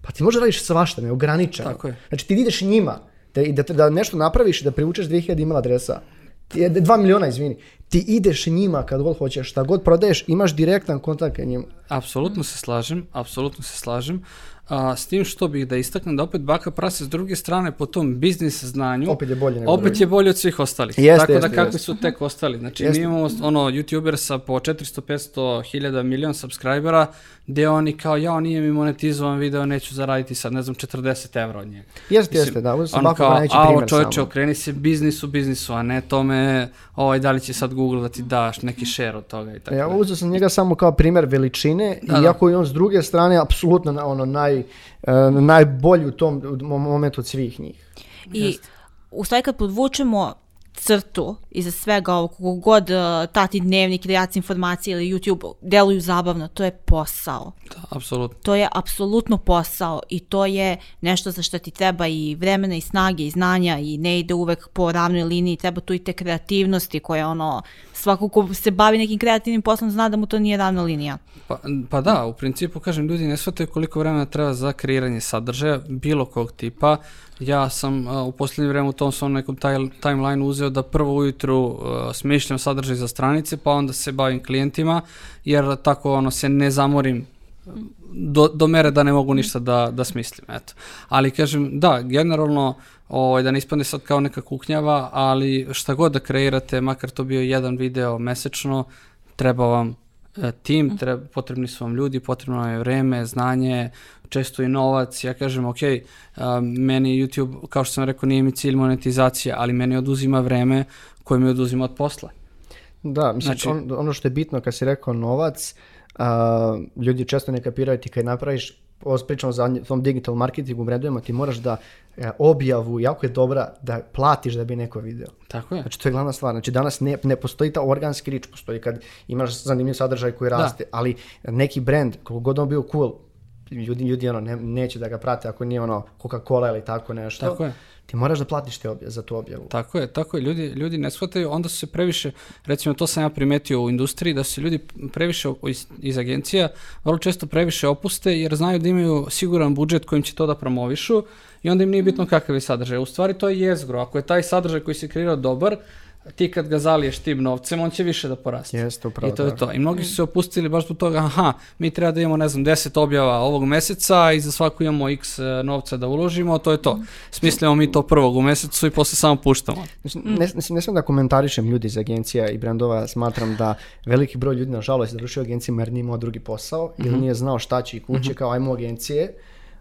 pa ti možeš da radiš svašta, neograničeno. Tako je. Znači ti ideš njima da, da, da nešto napraviš i da privučeš 2000 email adresa. Ti, 2 miliona, izvini. Ti ideš njima kad god hoćeš, šta god prodaješ, imaš direktan kontakt ka njima. Apsolutno se slažem, apsolutno se slažem. A, s tim što bih da istaknem da opet baka prase s druge strane po tom biznis znanju Opet je bolje nego opet drugi. je bolje od svih ostalih. Jeste, Tako jeste, da kakvi jeste. su tek ostali. Znači Jeste. mi imamo ono youtuber sa po 400, 500 hiljada milion subscribera gdje oni kao ja nije mi monetizovan video, neću zaraditi sad ne znam 40 evra od njega. Jeste, Mislim, jeste, da, ovo sam Bako alo primjer čovječe, samo. okreni se biznisu, biznisu, a ne tome, ovaj, da li će sad Google da ti daš neki share od toga i tako. Ja uzeo sam njega samo kao primjer veličine, Da, da. iako je on s druge strane apsolutno na- ono naj, e, najbolji u tom mo- momentu od svih njih. I u stvari kad podvučemo crtu iza svega ovog, koliko god uh, tati dnevnik, kreacija informacije ili YouTube deluju zabavno, to je posao. Da, apsolutno. To je apsolutno posao i to je nešto za što ti treba i vremena i snage i znanja i ne ide uvek po ravnoj liniji, treba tu i te kreativnosti koje ono, svako ko se bavi nekim kreativnim poslom zna da mu to nije ravna linija. Pa, pa da, u principu, kažem, ljudi ne shvataju koliko vremena treba za kreiranje sadržaja, bilo kog tipa. Ja sam a, u posljednje vrijeme u tom svom nekom timeline uzeo da prvo ujutru a, smišljam sadržaj za stranice, pa onda se bavim klijentima, jer tako ono se ne zamorim do, do mere da ne mogu ništa da, da smislim, eto. Ali kažem, da, generalno, ovaj, da ne ispadne sad kao neka kuknjava, ali šta god da kreirate, makar to bio jedan video mesečno, treba vam e, tim, treba, potrebni su vam ljudi, potrebno je vreme, znanje, često i novac. Ja kažem, ok, a, meni YouTube, kao što sam rekao, nije mi cilj monetizacija, ali meni oduzima vreme koje mi oduzima od posla. Da, mislim, Znači- on- ono što je bitno kad si rekao novac, a, ljudi često ne kapiraju ti kad napraviš, ovo pričamo za tom digital marketingu brendovima, ti moraš da e, objavu, jako je dobra, da platiš da bi neko video. Tako je. Znači, to je glavna stvar. Znači, danas ne, ne postoji ta organski rič, postoji kad imaš zanimljiv sadržaj koji raste, ali neki brand, koliko god on bio cool, ljudi, ljudi ono, ne, neće da ga prate ako nije ono Coca-Cola ili tako nešto. Tako je. Ti moraš da platiš te obje, za tu objavu. Tako je, tako je. Ljudi, ljudi ne shvataju, onda su se previše, recimo to sam ja primetio u industriji, da se ljudi previše iz, iz agencija vrlo često previše opuste jer znaju da imaju siguran budžet kojim će to da promovišu i onda im nije bitno kakav je sadržaj. U stvari to je jezgro. Ako je taj sadržaj koji se kreirao dobar, ti kad ga zaliješ tim novcem, on će više da poraste. Jeste, upravo I to je to. I mnogi su se opustili baš zbog toga, aha, mi treba da imamo, ne znam, 10 objava ovog meseca i za svaku imamo x e, novca da uložimo, to je to. Smislimo mi to prvog u mesecu i posle samo puštamo. Ne, ne, ne smijem da komentarišem ljudi iz agencija i brendova, smatram da veliki broj ljudi nažalost završio u agencijama jer nije imao drugi posao ili nije znao šta će i kuće kao ajmo agencije.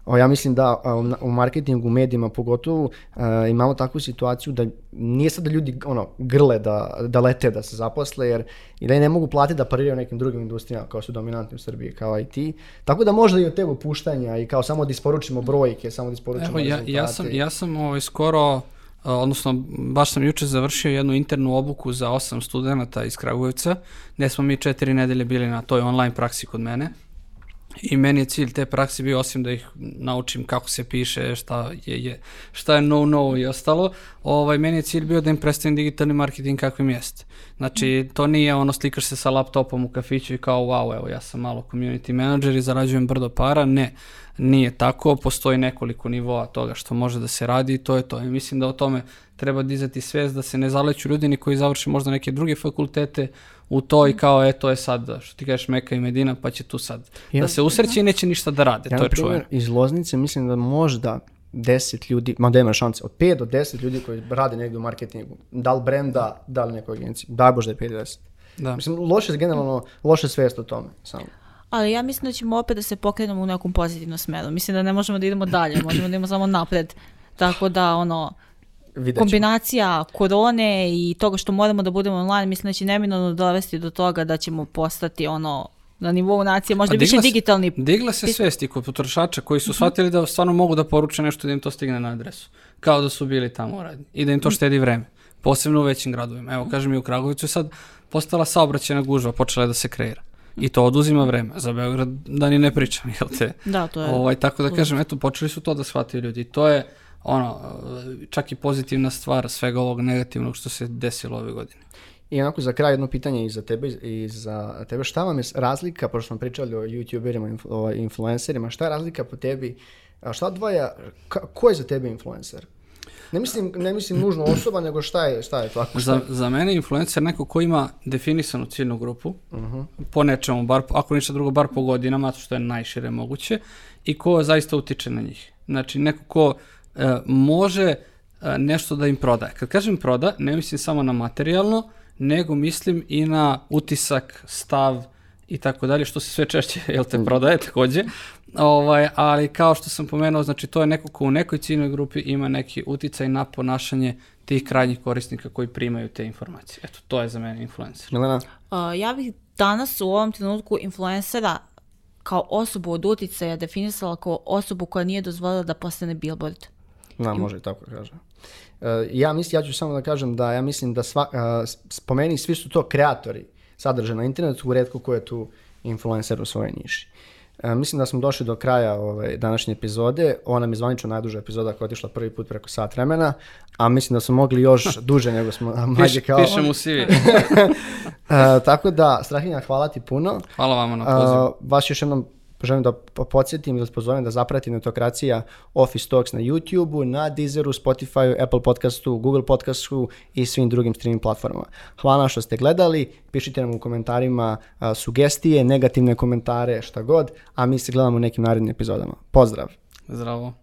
O, ja mislim da u, marketingu, u medijima pogotovo a, imamo takvu situaciju da nije sad da ljudi ono, grle da, da lete da se zaposle jer ili ne mogu platiti da pariraju nekim drugim industrijama kao su dominantni u Srbiji kao IT. Tako da možda i od tega puštanja i kao samo da isporučimo brojke, samo da isporučimo Evo, ja, rezultate. ja sam, ja sam ovaj, skoro, odnosno baš sam juče završio jednu internu obuku za osam studenta iz Kragujevca, gdje smo mi četiri nedelje bili na toj online praksi kod mene. I meni je cilj te prakse bio osim da ih naučim kako se piše, šta je, je, šta je no no i ostalo, ovaj, meni je cilj bio da im predstavim digitalni marketing kakvim jeste. Znači, to nije ono slikaš se sa laptopom u kafiću i kao wow, evo ja sam malo community manager i zarađujem brdo para, ne. Nije tako, postoji nekoliko nivoa toga što može da se radi i to je to. I mislim da o tome treba dizati svijest da se ne zaleću ljudi ni koji završe možda neke druge fakultete u to i kao e to je sad što ti kažeš Meka i Medina pa će tu sad Ja- da se usreće i neće ništa da rade, Ja, to je čuveno. iz Loznice mislim da možda 10 ljudi, ma da ima šanse, od 5 do 10 ljudi koji rade negdje u marketingu, da li brenda, da li nekoj agenciji, daj Bože da je 5 do 10. Da. Mislim, loše, generalno, loše svijest o tome, samo. Ali ja mislim da ćemo opet da se pokrenemo u nekom pozitivnom smeru. Mislim da ne možemo da idemo dalje, možemo da idemo samo napred. Tako da, ono. Kombinacija korone i toga što moramo da budemo online, mislim da će neminovno dovesti do toga da ćemo postati ono na nivou nacije, možda više digitalni. Digla se svesti kod potrošača koji su shvatili da stvarno mogu da poruče nešto da im to stigne na adresu. Kao da su bili tamo radni. I da im to štedi vreme. posebno u većim gradovima. Evo, kažem i u Kragovicu je sad postala saobraćena gužva, počela je da se kreira. I to oduzima vreme. Za Beograd da ni ne pričam, jel te? Da, to je. Ovaj, tako da kažem, eto, počeli su to da shvataju ljudi. To je, ono, čak i pozitivna stvar svega ovog negativnog što se desilo ove godine. I onako za kraj jedno pitanje i za tebe i za tebe. Šta vam je razlika, pošto smo pričali o youtuberima, o influencerima, šta je razlika po tebi, šta odvaja, ko je za tebe influencer? Ne mislim, ne mislim nužno osoba, nego šta je, šta je to? Ako šta Za, za mene influencer neko ko ima definisanu ciljnu grupu, po nečemu, bar, ako ništa drugo, bar po godinama, što je najšire moguće, i ko zaista utiče na njih. Znači, neko ko može e, nešto da im prodaje. Kad kažem proda, ne mislim samo na materijalno, nego mislim i na utisak, stav i tako dalje, što se sve češće, jel te, prodaje takođe. Ovaj, ali kao što sam pomenuo, znači to je neko ko u nekoj ciljnoj grupi ima neki uticaj na ponašanje tih krajnjih korisnika koji primaju te informacije. Eto, to je za mene influencer. Milena? Uh, ja bih danas u ovom trenutku influencera kao osobu od uticaja definisala kao osobu koja nije dozvolila da postane billboard. Da, može tako kažem. E, ja mislim, ja ću samo da kažem da ja mislim da sva, a, spomeni, svi su to kreatori sadržaja na internetu, redko ko je tu influencer u svojoj niši. E, mislim da smo došli do kraja ove današnje epizode. Ona nam je zvanično najduža epizoda koja je otišla prvi put preko sat vremena, a mislim da smo mogli još duže nego smo majde kao... pišem u CV. E, tako da, Strahinja, hvala ti puno. Hvala vama na pozivu. Vas još jednom želim da po- podsjetim ili pozovem da zapratite Netokracija Office Talks na YouTube-u, na Deezeru, Spotify, Apple podcastu, Google podcastu i svim drugim streaming platformama. Hvala što ste gledali, pišite nam u komentarima sugestije, negativne komentare, šta god, a mi se gledamo u nekim narednim epizodama. Pozdrav! Zdravo.